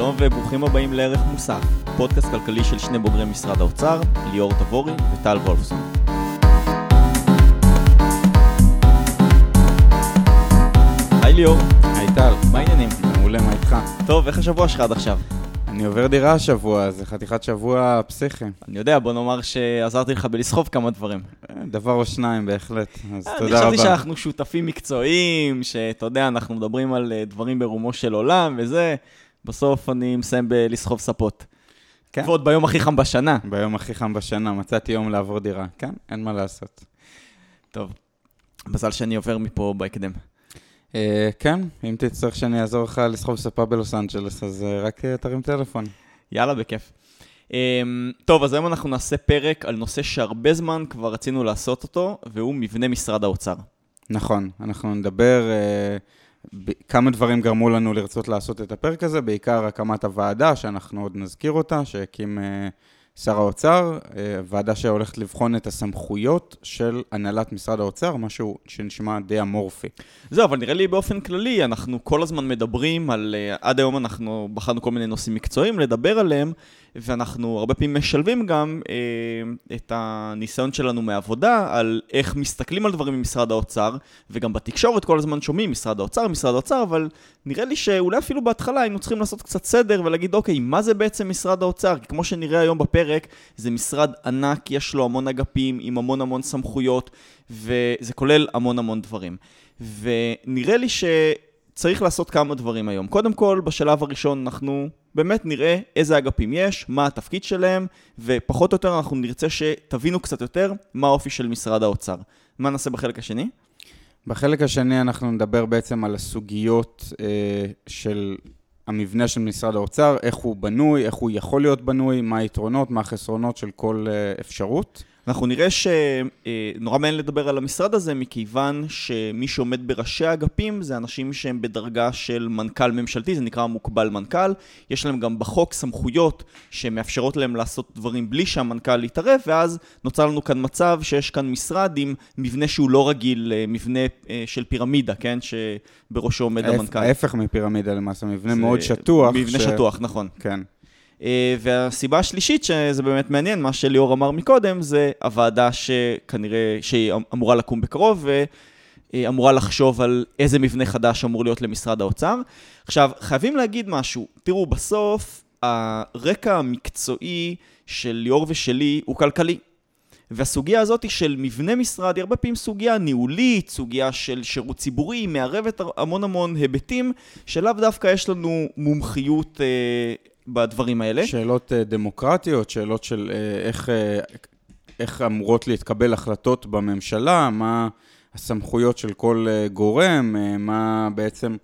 שלום וברוכים הבאים לערך מוסף, פודקאסט כלכלי של שני בוגרי משרד האוצר, ליאור תבורי וטל וולפסון. היי ליאור. היי טל. מה העניינים? מעולה, מה איתך? טוב, איך השבוע שלך עד עכשיו? אני עובר דירה השבוע, זה חתיכת שבוע פסיכי. אני יודע, בוא נאמר שעזרתי לך בלסחוב כמה דברים. דבר או שניים בהחלט, אז אני תודה רבה. חשבתי שאנחנו שותפים מקצועיים, שאתה יודע, אנחנו מדברים על אה, דברים ברומו של עולם וזה, בסוף אני מסיים בלסחוב ספות. כן. ועוד ביום הכי חם בשנה. ביום הכי חם בשנה, מצאתי יום לעבור דירה. כן, אין מה לעשות. טוב, מזל שאני עובר מפה בהקדם. אה, כן, אם תצטרך שאני אעזור לך לסחוב ספה בלוס אנג'לס, אז אה, רק אה, תרים טלפון. יאללה, בכיף. Um, טוב, אז היום אנחנו נעשה פרק על נושא שהרבה זמן כבר רצינו לעשות אותו, והוא מבנה משרד האוצר. נכון, אנחנו נדבר אה, כמה דברים גרמו לנו לרצות לעשות את הפרק הזה, בעיקר הקמת הוועדה, שאנחנו עוד נזכיר אותה, שהקים אה, שר האוצר, אה, ועדה שהולכת לבחון את הסמכויות של הנהלת משרד האוצר, משהו שנשמע די אמורפי. זהו, אבל נראה לי באופן כללי, אנחנו כל הזמן מדברים על... Uh, עד היום אנחנו בחרנו כל מיני נושאים מקצועיים לדבר עליהם, ואנחנו הרבה פעמים משלבים גם uh, את הניסיון שלנו מעבודה, על איך מסתכלים על דברים ממשרד האוצר, וגם בתקשורת כל הזמן שומעים משרד האוצר, משרד האוצר, אבל נראה לי שאולי אפילו בהתחלה היינו צריכים לעשות קצת סדר ולהגיד, אוקיי, מה זה בעצם משרד האוצר? כי כמו שנראה היום בפרק, זה משרד ענק, יש לו המון אגפים עם המון המון סמכויות, וזה כולל המון המון דברים. ונראה לי שצריך לעשות כמה דברים היום. קודם כל, בשלב הראשון אנחנו באמת נראה איזה אגפים יש, מה התפקיד שלהם, ופחות או יותר אנחנו נרצה שתבינו קצת יותר מה האופי של משרד האוצר. מה נעשה בחלק השני? בחלק השני אנחנו נדבר בעצם על הסוגיות אה, של המבנה של משרד האוצר, איך הוא בנוי, איך הוא יכול להיות בנוי, מה היתרונות, מה החסרונות של כל אה, אפשרות. אנחנו נראה שנורא מעניין לדבר על המשרד הזה, מכיוון שמי שעומד בראשי האגפים זה אנשים שהם בדרגה של מנכ"ל ממשלתי, זה נקרא מוקבל מנכ"ל. יש להם גם בחוק סמכויות שמאפשרות להם לעשות דברים בלי שהמנכ"ל יתערב, ואז נוצר לנו כאן מצב שיש כאן משרד עם מבנה שהוא לא רגיל, אה, מבנה אה, של פירמידה, כן? שבראשו עומד ההפ- המנכ"ל. ההפך מפירמידה למעשה, מבנה זה מאוד שטוח. מבנה ש- שטוח, נכון. כן. אה, והסיבה השלישית, שזה באמת מעניין, מה שליאור אמר מקודם, זה הוועדה שכנראה, שהיא אמ-, אמורה לקום בקרוב, ואמורה לחשוב על איזה מבנה חדש אמור להיות למשרד האוצר. עכשיו, חייבים להגיד משהו. תראו, בסוף, הרקע המקצועי של ליאור ושלי הוא כלכלי. והסוגיה הזאת של מבנה משרד היא הרבה פעמים סוגיה ניהולית, סוגיה של שירות ציבורי, מערבת המון המון היבטים, שלאו דווקא יש לנו מומחיות אה, בדברים האלה. שאלות אה, דמוקרטיות, שאלות של אה, איך, אה, איך אמורות להתקבל החלטות בממשלה, מה הסמכויות של כל גורם, מה בעצם,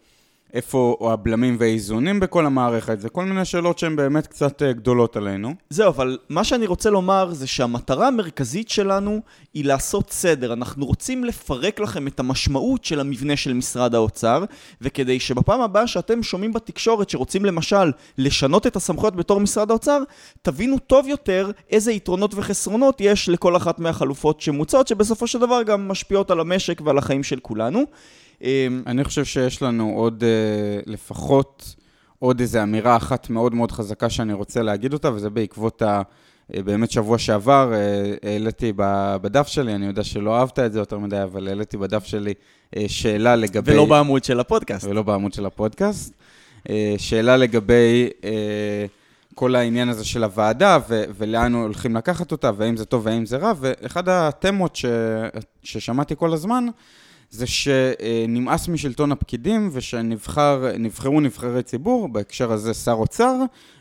איפה הבלמים והאיזונים בכל המערכת, זה כל מיני שאלות שהן באמת קצת אה, גדולות עלינו. זהו, אבל מה שאני רוצה לומר זה שהמטרה המרכזית שלנו היא לעשות סדר. אנחנו רוצים לפרק לכם את המשמעות של המבנה של משרד האוצר, וכדי שבפעם הבאה שאתם שומעים בתקשורת שרוצים למשל לשנות את הסמכויות בתור משרד האוצר, תבינו טוב יותר איזה יתרונות וחסרונות יש לכל אחת מהחלופות שמוצעות, שבסופו של דבר גם משפיעות על המשק ועל החיים של כולנו. אמ, אני חושב שיש לנו עוד אה, לפחות עוד איזו אמירה אחת מאוד מאוד חזקה שאני רוצה להגיד אותה, וזה בעקבות ה... אה, באמת שבוע שעבר אה, העליתי בדף שלי, אני יודע שלא אהבת את זה יותר מדי, אבל העליתי בדף שלי שאלה לגבי... ולא בעמוד של הפודקאסט. ולא בעמוד של הפודקאסט. שאלה לגבי כל העניין הזה של הוועדה, ו- ולאן הולכים לקחת אותה, והאם זה טוב והאם זה רע, ואחד התמות ש- ששמעתי כל הזמן, זה שנמאס משלטון הפקידים, ושנבחרו נבחרי ציבור, בהקשר הזה שר אוצר,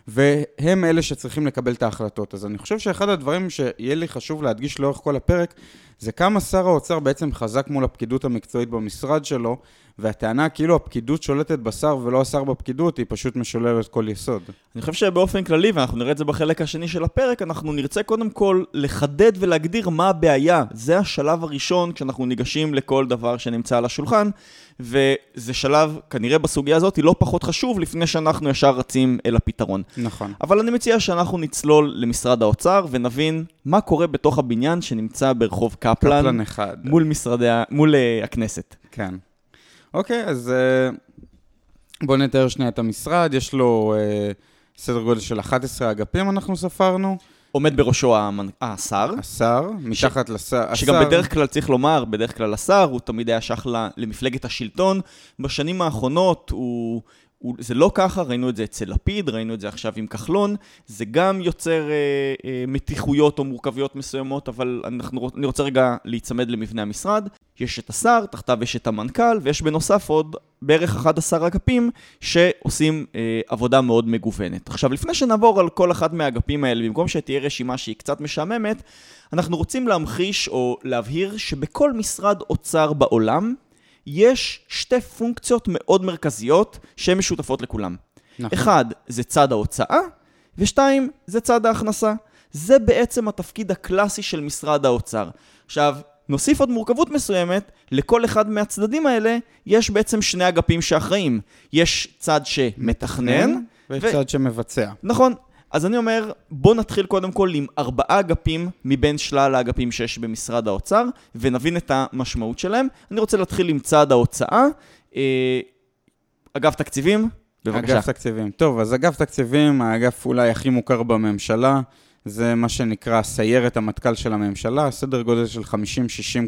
והם אלה שצריכים לקבל את ההחלטות. אז אני חושב שאחד הדברים שיהיה לי חשוב להדגיש לאורך כל הפרק, זה כמה שר האוצר בעצם חזק מול הפקידות המקצועית במשרד שלו, והטענה כאילו הפקידות שולטת בשר ולא השר בפקידות, היא פשוט משוללת כל יסוד. אני חושב שבאופן כללי, ואנחנו נראה את זה בחלק השני של הפרק, אנחנו נרצה קודם כל לחדד ולהגדיר מה הבעיה. זה השלב הראשון כשאנחנו ניגשים לכל דבר שנמצא על השולחן, וזה שלב, כנראה בסוגיה הזאת, לא פחות חשוב לפני שאנחנו ישר רצים אל הפתרון. נכון. אבל אני מציע שאנחנו נצלול למשרד האוצר ונבין מה קורה בתוך הבניין שנמצא ברחוב קפלן, קפלן אחד. מול משרדי, מול uh, הכנסת. כן. אוקיי, אז uh, בואו נתאר שנייה את המשרד, יש לו אה, סדר גודל של 11 אגפים, אנחנו ספרנו. עומד בראשו המנ... השר. השר, מתחת לשר. שגם השר- בדרך כלל, צריך לומר, בדרך כלל השר, הוא תמיד היה שייך למפלגת השלטון. בשנים האחרונות הוא... זה לא ככה, ראינו את זה אצל לפיד, ראינו את זה עכשיו עם כחלון, זה גם יוצר אה, אה, מתיחויות או מורכבויות מסוימות, אבל אנחנו, אני רוצה רגע להיצמד למבנה המשרד. יש את השר, תחתיו יש את המנכ"ל, ויש בנוסף עוד בערך 11 אגפים שעושים אה, עבודה מאוד מגוונת. עכשיו, לפני שנעבור על כל אחד מהאגפים האלה, במקום שתהיה רשימה שהיא קצת משעממת, אנחנו רוצים להמחיש או להבהיר שבכל משרד אוצר בעולם יש שתי פונקציות מאוד מרכזיות שהן משותפות לכולם. נכון. אחד, זה צד ההוצאה, ושתיים, זה צד ההכנסה. זה בעצם התפקיד הקלאסי של משרד האוצר. עכשיו, נוסיף עוד מורכבות מסוימת, לכל אחד מהצדדים האלה יש בעצם שני אגפים שאחראים. יש צד שמתכנן, ויש ו- צד שמבצע. נכון. אז אני אומר, בוא נתחיל קודם כל עם ארבעה אגפים מבין שלל האגפים שיש במשרד האוצר, ונבין את המשמעות שלהם. אני רוצה להתחיל עם צד ההוצאה. אה, אגף תקציבים, בבקשה. אגף תקציבים. טוב, אז אגף תקציבים, האגף אולי הכי מוכר בממשלה, זה מה שנקרא סיירת המטכ"ל של הממשלה, סדר גודל של 50-60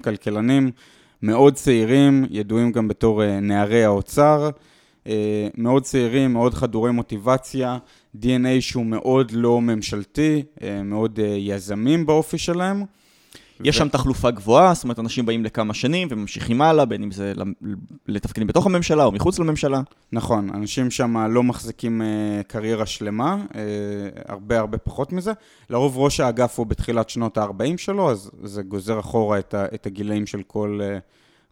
כלכלנים, מאוד צעירים, ידועים גם בתור אה, נערי האוצר, אה, מאוד צעירים, מאוד חדורי מוטיבציה, DNA שהוא מאוד לא ממשלתי, אה, מאוד אה, יזמים באופי שלהם. יש ו- שם תחלופה גבוהה, זאת אומרת, אנשים באים לכמה שנים וממשיכים הלאה, בין אם זה לתפקידים בתוך הממשלה או מחוץ לממשלה. נכון, אנשים שם לא מחזיקים אה, קריירה שלמה, אה, הרבה הרבה פחות מזה. לרוב ראש האגף הוא בתחילת שנות ה-40 שלו, אז זה גוזר אחורה את, ה, את הגילאים של כל, אה,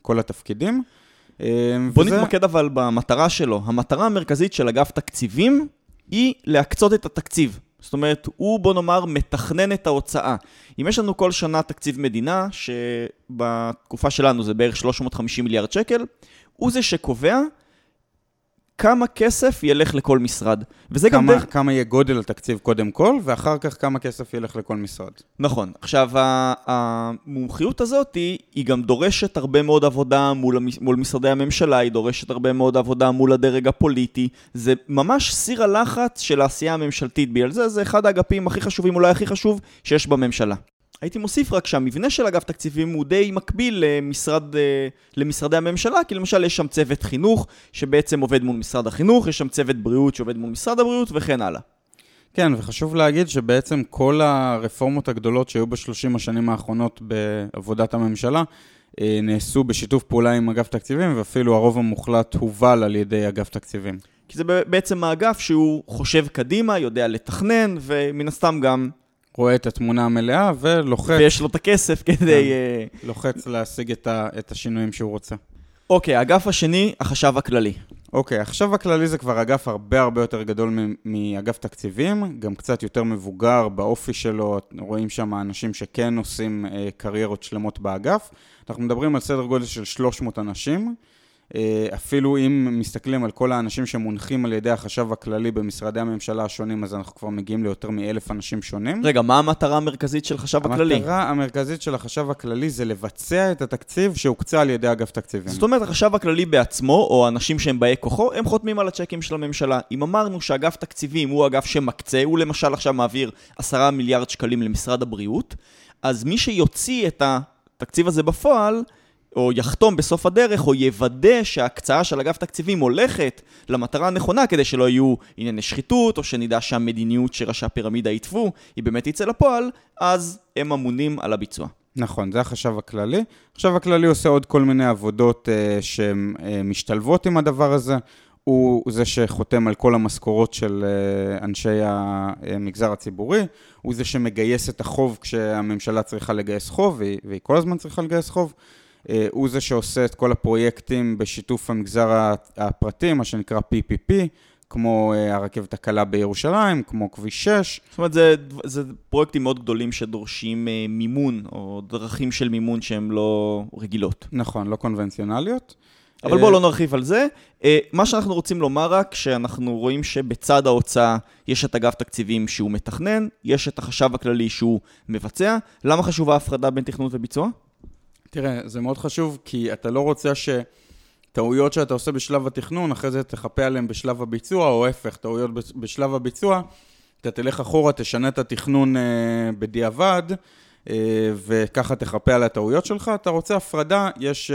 כל התפקידים. אה, בוא וזה- נתמקד אבל במטרה שלו. המטרה המרכזית של אגף תקציבים היא להקצות את התקציב. זאת אומרת, הוא, בוא נאמר, מתכנן את ההוצאה. אם יש לנו כל שנה תקציב מדינה, שבתקופה שלנו זה בערך 350 מיליארד שקל, הוא זה שקובע כמה כסף ילך לכל משרד. וזה גם כמה, דרך... כמה יהיה גודל התקציב קודם כל, ואחר כך כמה כסף ילך לכל משרד. נכון. עכשיו, המומחיות הזאת היא, היא גם דורשת הרבה מאוד עבודה מול, מול משרדי הממשלה, היא דורשת הרבה מאוד עבודה מול הדרג הפוליטי. זה ממש סיר הלחץ של העשייה הממשלתית. בגלל זה זה אחד האגפים הכי חשובים, אולי הכי חשוב, שיש בממשלה. הייתי מוסיף רק שהמבנה של אגף תקציבים הוא די מקביל למשרד, אה, למשרדי הממשלה, כי למשל יש שם צוות חינוך שבעצם עובד מול משרד החינוך, יש שם צוות בריאות שעובד מול משרד הבריאות וכן הלאה. כן, וחשוב להגיד שבעצם כל הרפורמות הגדולות שהיו בשלושים השנים האחרונות בעבודת הממשלה, אה, נעשו בשיתוף פעולה עם אגף תקציבים, ואפילו הרוב המוחלט הובל על ידי אגף תקציבים. כי זה בעצם האגף שהוא חושב קדימה, יודע לתכנן, ומן הסתם גם, רואה את התמונה המלאה ולוחץ ויש לו את הכסף כדי... אה, לוחץ להשיג את, ה, את השינויים שהוא רוצה. אוקיי, האגף השני, החשב הכללי. אוקיי, עכשיו הכללי זה כבר אגף הרבה הרבה יותר גדול מאגף תקציבים, גם קצת יותר מבוגר באופי שלו, רואים שם אנשים שכן עושים אה, קריירות שלמות באגף. אנחנו מדברים על סדר גודל של 300 אנשים. אה, אפילו אם מסתכלים על כל האנשים שמונחים על ידי החשב הכללי במשרדי הממשלה השונים, אז אנחנו כבר מגיעים ליותר מאלף אנשים שונים. רגע, מה המטרה המרכזית של החשב הכללי? המטרה המרכזית של החשב הכללי זה לבצע את התקציב שהוקצה על ידי אגף תקציבים. זאת אומרת, החשב הכללי בעצמו, או אנשים שהם באי כוחו, הם חותמים על הצ'קים של הממשלה. אם אמרנו שאגף תקציבים הוא אגף שמקצה, הוא למשל עכשיו מעביר 10 מיליארד שקלים למשרד הבריאות, אז מי שיוציא את התקציב הזה בפועל, או יחתום בסוף הדרך, או יוודא שההקצאה של אגף תקציבים הולכת למטרה הנכונה, כדי שלא יהיו ענייני שחיתות, או שנדע שהמדיניות שראשי הפירמידה יתוו, היא באמת תצא לפועל, אז הם אמונים על הביצוע. נכון, זה החשב הכללי. החשב הכללי עושה עוד כל מיני עבודות uh, שמשתלבות עם הדבר הזה. הוא זה שחותם על כל המשכורות של uh, אנשי המגזר הציבורי, הוא זה שמגייס את החוב כשהממשלה צריכה לגייס חוב, והיא, והיא כל הזמן צריכה לגייס חוב. Uh, הוא זה שעושה את כל הפרויקטים בשיתוף המגזר הפרטי, מה שנקרא PPP, כמו uh, הרכבת הקלה בירושלים, כמו כביש 6. זאת אומרת, זה, זה פרויקטים מאוד גדולים שדורשים אה, מימון, או דרכים של מימון שהן לא רגילות. נכון, לא קונבנציונליות. אבל בואו לא נרחיב על זה. אה, מה שאנחנו רוצים לומר רק, שאנחנו רואים שבצד ההוצאה יש את אגף תקציבים שהוא מתכנן, יש את החשב הכללי שהוא מבצע. למה חשובה ההפרדה בין תכנון וביצוע? תראה, זה מאוד חשוב, כי אתה לא רוצה טעויות שאתה עושה בשלב התכנון, אחרי זה תחפה עליהן בשלב הביצוע, או ההפך, טעויות בשלב הביצוע, אתה תלך אחורה, תשנה את התכנון אה, בדיעבד, אה, וככה תחפה על הטעויות שלך. אתה רוצה הפרדה, יש...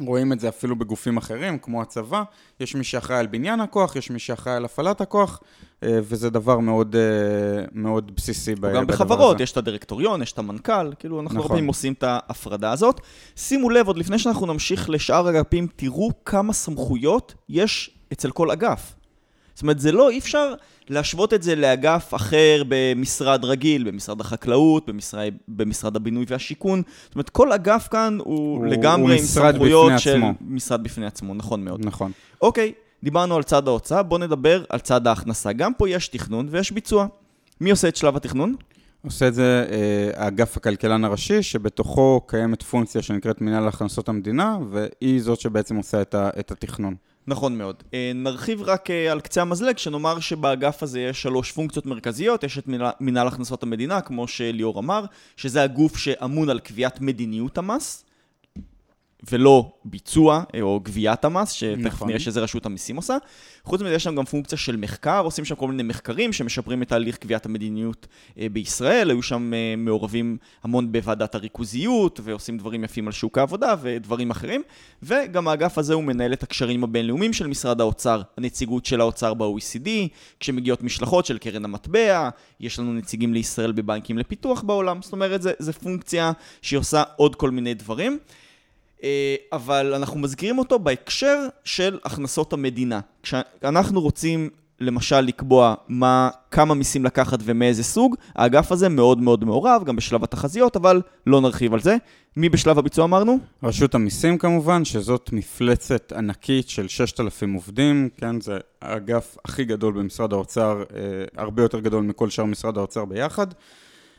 רואים את זה אפילו בגופים אחרים, כמו הצבא, יש מי שאחראי על בניין הכוח, יש מי שאחראי על הפעלת הכוח, אה, וזה דבר מאוד, אה, מאוד בסיסי בדבר הזה. גם בחברות, יש את הדירקטוריון, יש את המנכ"ל, כאילו אנחנו נכון. הרבה עושים את ההפרדה הזאת. שימו לב, עוד לפני שאנחנו נמשיך לשאר אגפים, תראו כמה סמכויות יש אצל כל אגף. זאת אומרת, זה לא, אי אפשר להשוות את זה לאגף אחר במשרד רגיל, במשרד החקלאות, במשרד, במשרד הבינוי והשיכון. זאת אומרת, כל אגף כאן הוא, הוא לגמרי הוא עם סמכויות של עצמו. משרד בפני עצמו, נכון מאוד. נכון. אוקיי, דיברנו על צד ההוצאה, בואו נדבר על צד ההכנסה. גם פה יש תכנון ויש ביצוע. מי עושה את שלב התכנון? עושה את זה אה, אגף הכלכלן הראשי, שבתוכו קיימת פונקציה שנקראת מנהל הכנסות המדינה, והיא זאת שבעצם עושה את, ה, את התכנון. נכון מאוד. אה, נרחיב רק אה, על קצה המזלג, שנאמר שבאגף הזה יש שלוש פונקציות מרכזיות, יש את מנהל הכנסות המדינה, כמו שליאור אמר, שזה הגוף שאמון על קביעת מדיניות המס, ולא ביצוע אה, או גביית המס, שתכף נכון. נראה שזה רשות המיסים עושה. חוץ מזה יש שם גם פונקציה של מחקר, עושים שם כל מיני מחקרים שמשפרים את תהליך קביעת המדיניות אה, בישראל, היו שם אה, מעורבים המון בוועדת הריכוזיות, ועושים דברים יפים על שוק העבודה ודברים אחרים, וגם האגף הזה הוא מנהל את הקשרים הבינלאומיים של משרד האוצר, הנציגות של האוצר ב-OECD, כשמגיעות משלחות של קרן המטבע, יש לנו נציגים לישראל בבנקים לפיתוח בעולם, זאת אומרת, זה פונקציה שהיא עושה עוד כל מיני דברים. אה, אבל אנחנו מזכירים אותו בהקשר של הכנסות המדינה. כשאנחנו רוצים למשל לקבוע מה, כמה מיסים לקחת ומאיזה סוג, האגף הזה מאוד מאוד מעורב, גם בשלב התחזיות, אבל לא נרחיב על זה. מי בשלב הביצוע אמרנו? רשות המיסים כמובן, שזאת מפלצת ענקית של 6,000 עובדים, כן, זה האגף הכי גדול במשרד האוצר, אה, הרבה יותר גדול מכל שאר משרד האוצר ביחד.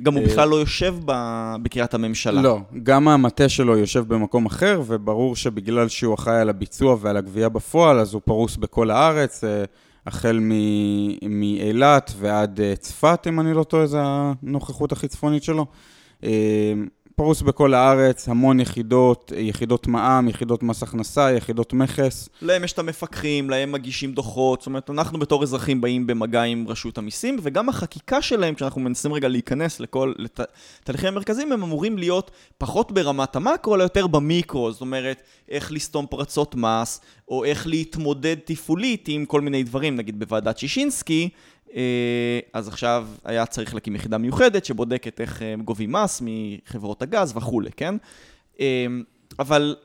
גם הוא בכלל לא יושב בקריית הממשלה. לא, גם המטה שלו יושב במקום אחר, וברור שבגלל שהוא אחראי על הביצוע ועל הגבייה בפועל, אז הוא פרוס בכל הארץ, אה, החל מאילת ועד אה, צפת, אם אני לא טועה, זו הנוכחות הכי צפונית שלו. פרוס בכל הארץ, המון יחידות, יחידות מע"מ, יחידות מס הכנסה, יחידות מכס. להם יש את המפקחים, להם מגישים דוחות, זאת אומרת, אנחנו בתור אזרחים באים במגע עם רשות המיסים, וגם החקיקה שלהם, כשאנחנו מנסים רגע להיכנס לכל לתהליכים המרכזיים, הם אמורים להיות פחות ברמת המקרו, אלא יותר במיקרו, זאת אומרת, איך לסתום פרצות מס, או איך להתמודד תפעולית עם כל מיני דברים, נגיד בוועדת שישינסקי, אז עכשיו היה צריך להקים יחידה מיוחדת שבודקת איך אה, גובים מס מחברות הגז וכולי, כן? אה, אבל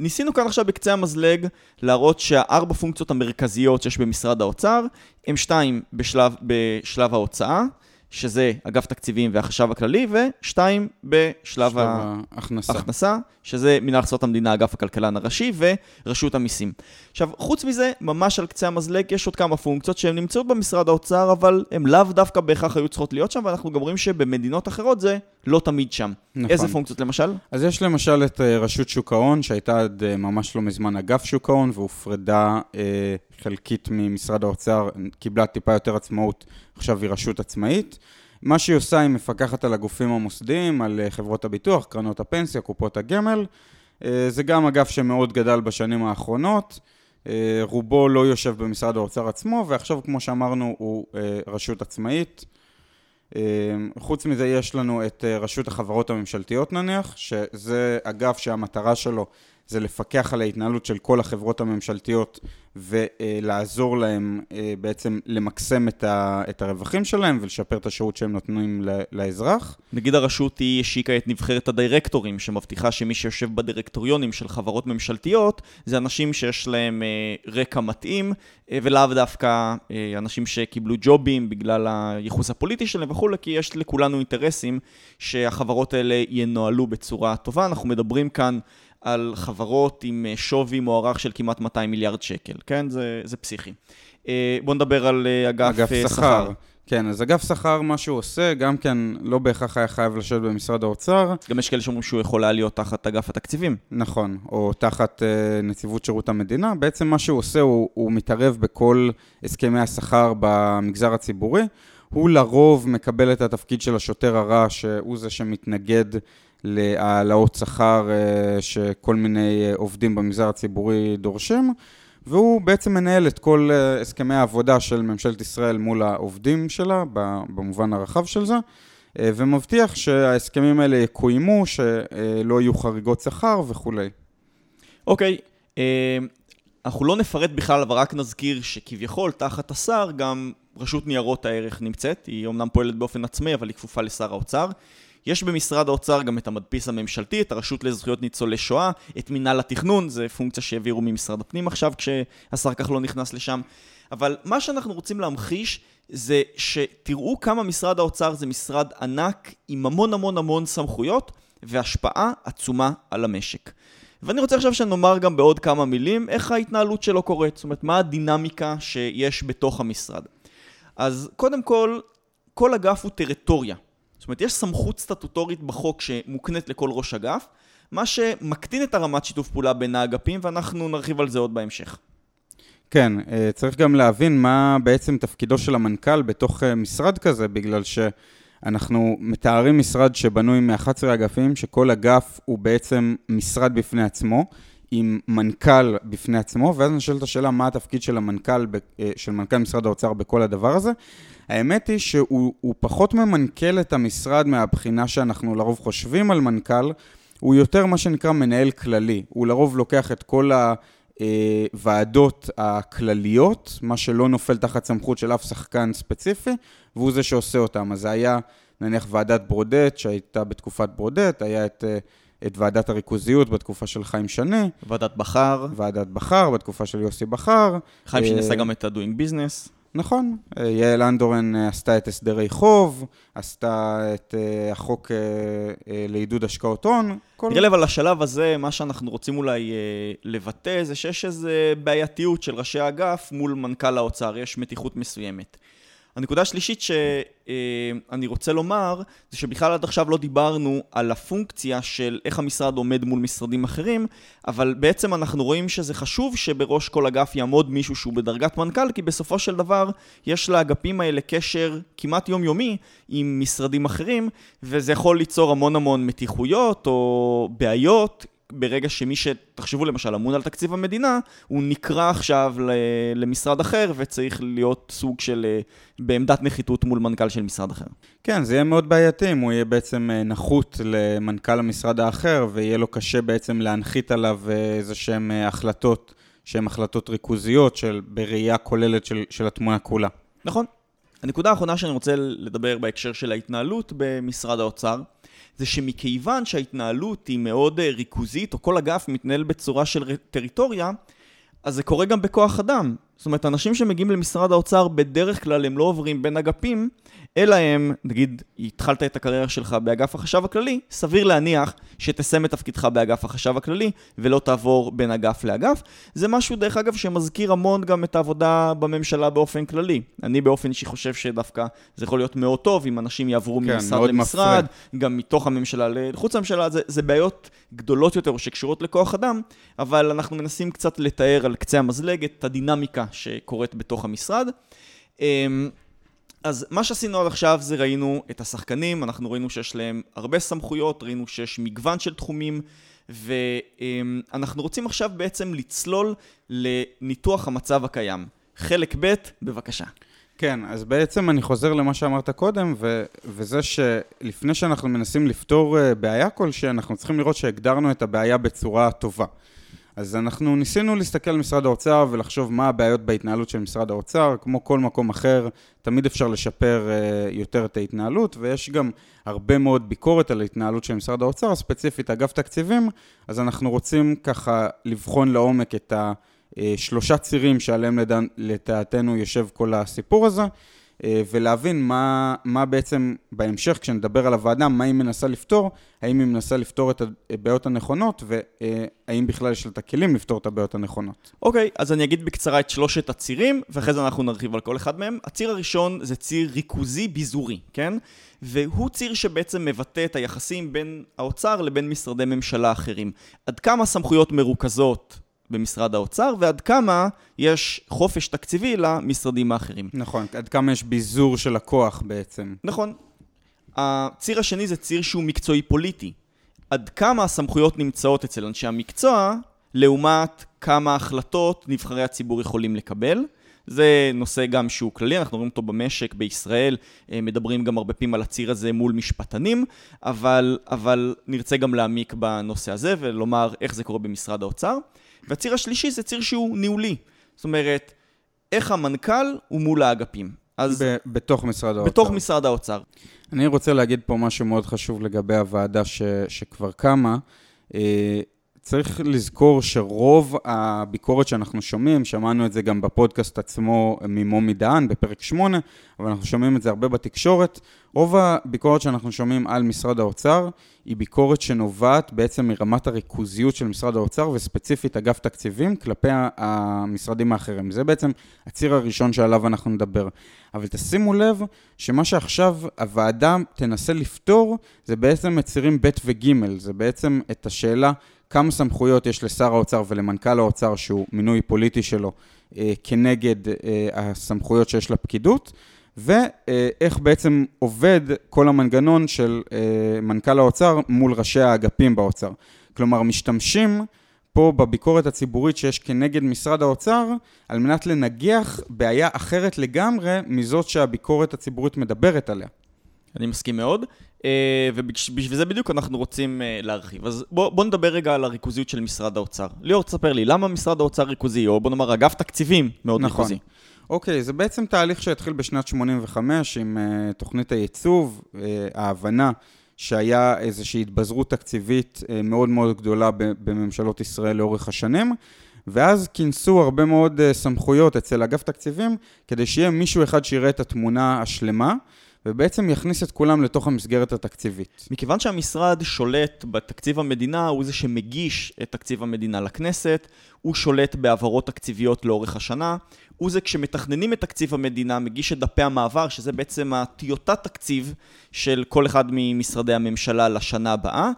ניסינו כאן עכשיו בקצה המזלג להראות שהארבע פונקציות המרכזיות שיש במשרד האוצר הם שתיים בשלב, בשלב ההוצאה, שזה אגף תקציבים והחשב הכללי, ושתיים בשלב ההכנסה. ההכנסה, שזה מנהל הכנסות המדינה, אגף הכלכלן הראשי ורשות המיסים. עכשיו, חוץ מזה, ממש על קצה המזלג יש עוד כמה פונקציות שהן נמצאות במשרד האוצר, אבל הן לאו דווקא בהכרח היו צריכות להיות שם, ואנחנו גם רואים שבמדינות אחרות זה לא תמיד שם. נכון. איזה פונקציות למשל? אז יש למשל את אה, רשות שוק ההון, שהייתה עד אה, ממש לא מזמן אגף שוק ההון, והופרדה אה, חלקית ממשרד האוצר, קיבלה טיפה יותר עצמאות, עכשיו היא רשות עצמאית. מה שהיא עושה, היא מפקחת על הגופים המוסדיים, על אה, חברות הביטוח, קרנות הפנסיה, קופות הגמל. אה, זה גם אגף שמאוד גדל בשנים האחרונות. אה, רובו לא יושב במשרד האוצר עצמו, ועכשיו, כמו שאמרנו, הוא רשות עצמאית. חוץ מזה, יש לנו את רשות החברות הממשלתיות נניח, שזה אגף שהמטרה שלו זה לפקח על ההתנהלות של כל החברות הממשלתיות ולעזור להם אה, בעצם למקסם את, ה, את הרווחים שלהם ולשפר את השירות שהם נותנים לאזרח. נגיד הרשות היא השיקה את נבחרת הדירקטורים, שמבטיחה שמי שיושב בדירקטוריונים של חברות ממשלתיות זה אנשים שיש להם אה, רקע מתאים אה, ולאו דווקא אנשים שקיבלו ג'ובים בגלל הייחוס הפוליטי שלהם וכולי, כי יש לכולנו אינטרסים שהחברות האלה ינוהלו בצורה טובה. אנחנו מדברים כאן על חברות עם אה, שווי מוערך של כמעט 200 מיליארד שקל, כן? זה, זה פסיכי. אה, בואו נדבר על אה, אגף, אגף שכר. כן, אז אגף שכר, מה שהוא עושה, גם כן לא בהכרח היה חייב לשבת במשרד האוצר. גם יש כאלה שאומרים שהוא יכול היה להיות תחת אגף התקציבים. נכון, או תחת uh, נציבות שירות המדינה. בעצם מה שהוא עושה, הוא, הוא מתערב בכל הסכמי השכר במגזר הציבורי. הוא לרוב מקבל את התפקיד של השוטר הרע, שהוא זה שמתנגד להעלאות שכר אה, שכל מיני אה, עובדים במגזר הציבורי דורשים, והוא בעצם מנהל את כל אה, הסכמי העבודה של ממשלת ישראל מול העובדים שלה, במובן הרחב של זה, ומבטיח שההסכמים האלה יקוימו, שלא יהיו חריגות שכר וכולי. אוקיי, okay. אנחנו לא נפרט בכלל, אבל רק נזכיר שכביכול תחת השר גם רשות ניירות הערך נמצאת, היא אומנם פועלת באופן עצמאי, אבל היא כפופה לשר האוצר. יש במשרד האוצר גם את המדפיס הממשלתי, את הרשות לזכויות ניצולי שואה, את מינהל התכנון, זה פונקציה שהעבירו ממשרד הפנים עכשיו כשהשר כחלון נכנס לשם. אבל מה שאנחנו רוצים להמחיש זה שתראו כמה משרד האוצר זה משרד ענק עם המון המון המון סמכויות והשפעה עצומה על המשק. ואני רוצה עכשיו שנאמר גם בעוד כמה מילים איך ההתנהלות שלו קורית, זאת אומרת מה הדינמיקה שיש בתוך המשרד. אז קודם כל, כל אגף הוא טריטוריה. זאת אומרת, יש סמכות סטטוטורית בחוק שמוקנית לכל ראש אגף, מה שמקטין את הרמת שיתוף פעולה בין האגפים, ואנחנו נרחיב על זה עוד בהמשך. כן, אה, צריך גם להבין מה בעצם תפקידו של המנכ"ל בתוך אה, משרד כזה, בגלל שאנחנו מתארים משרד שבנוי מ-11 אגפים, שכל אגף הוא בעצם משרד בפני עצמו, עם מנכ"ל בפני עצמו, ואז נשאלת השאלה מה התפקיד של המנכ"ל, אה, של מנכ"ל משרד האוצר בכל הדבר הזה. האמת היא שהוא פחות ממנכ"ל את המשרד מהבחינה שאנחנו לרוב חושבים על מנכ"ל, הוא יותר מה שנקרא מנהל כללי. הוא לרוב לוקח את כל הוועדות הכלליות, מה שלא נופל תחת סמכות של אף שחקן ספציפי, והוא זה שעושה אותם. אז זה היה נניח ועדת ברודט שהייתה בתקופת ברודט, היה את... את ועדת הריכוזיות בתקופה של חיים שני. ועדת בכר. ועדת בכר בתקופה של יוסי בכר. חיים שני עשה גם את ה-doing business. נכון, אה, יעל אנדורן אה, עשתה את הסדרי חוב, עשתה את אה, החוק לעידוד השקעות הון. נראה לי אבל לשלב הזה, מה שאנחנו רוצים אולי לבטא זה שיש איזו בעייתיות של ראשי האגף מול מנכ"ל האוצר, יש מתיחות מסוימת. הנקודה השלישית שאני רוצה לומר, זה שבכלל עד עכשיו לא דיברנו על הפונקציה של איך המשרד עומד מול משרדים אחרים, אבל בעצם אנחנו רואים שזה חשוב שבראש כל אגף יעמוד מישהו שהוא בדרגת מנכ"ל, כי בסופו של דבר יש לאגפים האלה קשר כמעט יומיומי עם משרדים אחרים, וזה יכול ליצור המון המון מתיחויות או בעיות. ברגע שמי שתחשבו למשל אמון על תקציב המדינה, הוא נקרא עכשיו למשרד אחר וצריך להיות סוג של אה, בעמדת נחיתות מול מנכ"ל של משרד אחר. כן, זה יהיה מאוד בעייתי אם הוא יהיה בעצם אה, נחות למנכ"ל המשרד האחר ויהיה לו קשה בעצם להנחית עליו אה, איזה שהן החלטות שהן החלטות ריכוזיות של, בראייה כוללת של, של התמונה כולה. נכון. הנקודה האחרונה שאני רוצה לדבר בהקשר של ההתנהלות במשרד האוצר, זה שמכיוון שההתנהלות היא מאוד אה, ריכוזית, או כל אגף מתנהל בצורה של טריטוריה, אז זה קורה גם בכוח אדם. זאת אומרת, אנשים שמגיעים למשרד האוצר בדרך כלל הם לא עוברים בין אגפים, אלא הם, נגיד, התחלת את הקריירה שלך באגף החשב הכללי, סביר להניח שתסיים את תפקידך באגף החשב הכללי ולא תעבור בין אגף לאגף. זה משהו, דרך אגב, שמזכיר המון גם את העבודה בממשלה באופן כללי. אני באופן אישי חושב שדווקא זה יכול להיות מאוד טוב אם אנשים יעברו כן, ממשרד למשרד, מפריע. גם מתוך הממשלה לחוץ לממשלה, זה, זה בעיות גדולות יותר שקשורות לכוח אדם, אבל אנחנו מנסים קצת לתאר על קצה המזלג את הדינמיקה שקורית בתוך המשרד. אמ, אז מה שעשינו עד עכשיו זה ראינו את השחקנים, אנחנו ראינו שיש להם הרבה סמכויות, ראינו שיש מגוון של תחומים, ואנחנו רוצים עכשיו בעצם לצלול לניתוח המצב הקיים. חלק ב', בבקשה. כן, אז בעצם אני חוזר למה שאמרת קודם, ו- וזה שלפני שאנחנו מנסים לפתור אה, בעיה כלשהי, אנחנו צריכים לראות שהגדרנו את הבעיה בצורה טובה. אז אנחנו ניסינו להסתכל על משרד האוצר ולחשוב מה הבעיות בהתנהלות של משרד האוצר. כמו כל מקום אחר, תמיד אפשר לשפר uh, יותר את ההתנהלות, ויש גם הרבה מאוד ביקורת על ההתנהלות של משרד האוצר, ספציפית אגף תקציבים, אז אנחנו רוצים ככה לבחון לעומק את השלושה צירים שעליהם לדעתנו יושב כל הסיפור הזה. אה, ולהבין מה, מה בעצם בהמשך, כשנדבר על הוועדה, מה היא מנסה לפתור, האם היא מנסה לפתור את הבעיות הנכונות, והאם בכלל יש לה את הכלים לפתור את הבעיות הנכונות. אוקיי, okay, אז אני אגיד בקצרה את שלושת הצירים, ואחרי זה אנחנו נרחיב על כל אחד מהם. הציר הראשון זה ציר ריכוזי ביזורי, כן? והוא ציר שבעצם מבטא את היחסים בין האוצר לבין משרדי ממשלה אחרים. עד כמה סמכויות מרוכזות במשרד האוצר, ועד כמה יש חופש תקציבי למשרדים האחרים. נכון, עד כמה יש ביזור של הכוח בעצם. נכון. הציר השני זה ציר שהוא מקצועי פוליטי. עד כמה הסמכויות נמצאות אצל אנשי המקצוע, לעומת כמה החלטות נבחרי הציבור יכולים לקבל. זה נושא גם שהוא כללי, אנחנו רואים אותו במשק בישראל, אה, מדברים גם הרבה פעמים על הציר הזה מול משפטנים, אבל, אבל נרצה גם להעמיק בנושא הזה ולומר איך זה קורה במשרד האוצר. והציר השלישי זה ציר שהוא ניהולי. זאת אומרת, איך המנכ"ל הוא מול האגפים. אז... ב- בתוך משרד האוצר. בתוך משרד האוצר. אני רוצה להגיד פה משהו מאוד חשוב לגבי הוועדה ש- שכבר קמה. צריך לזכור שרוב הביקורת שאנחנו שומעים, שמענו את זה גם בפודקאסט עצמו ממומי דהן בפרק 8, אבל אנחנו שומעים את זה הרבה בתקשורת, רוב הביקורת שאנחנו שומעים על משרד האוצר היא ביקורת שנובעת בעצם מרמת הריכוזיות של משרד האוצר וספציפית אגף תקציבים כלפי המשרדים האחרים. זה בעצם הציר הראשון שעליו אנחנו נדבר. אבל תשימו לב שמה שעכשיו הוועדה תנסה לפתור זה בעצם את צירים ב' וג', זה בעצם את השאלה כמה סמכויות יש לשר האוצר ולמנכ"ל האוצר, שהוא מינוי פוליטי שלו, אה, כנגד אה, הסמכויות שיש לפקידות, ואיך בעצם עובד כל המנגנון של אה, מנכ"ל האוצר מול ראשי האגפים באוצר. כלומר, משתמשים פה בביקורת הציבורית שיש כנגד משרד האוצר, על מנת לנגח בעיה אחרת לגמרי מזאת שהביקורת הציבורית מדברת עליה. אני מסכים מאוד, אה, ובשביל זה בדיוק אנחנו רוצים אה, להרחיב. אז בוא, בוא נדבר רגע על הריכוזיות של משרד האוצר. ליאור, תספר לי, למה משרד האוצר ריכוזי, או בוא נאמר אגף תקציבים מאוד נכון. ריכוזי? אוקיי, זה בעצם תהליך שהתחיל בשנת 85 עם uh, תוכנית הייצוב, uh, ההבנה שהיה איזושהי התבזרות תקציבית uh, מאוד מאוד גדולה בממשלות ישראל לאורך השנים. ואז כינסו הרבה מאוד uh, סמכויות אצל אגף תקציבים, כדי שיהיה מישהו אחד שיראה את התמונה השלמה, ובעצם יכניס את כולם לתוך המסגרת התקציבית. מכיוון שהמשרד שולט בתקציב המדינה, הוא זה שמגיש את תקציב המדינה לכנסת, הוא שולט בהעברות תקציביות לאורך השנה, הוא זה כשמתכננים את תקציב המדינה, מגיש את דפי המעבר, שזה בעצם הטיוטת תקציב של כל אחד ממשרדי הממשלה לשנה הבאה,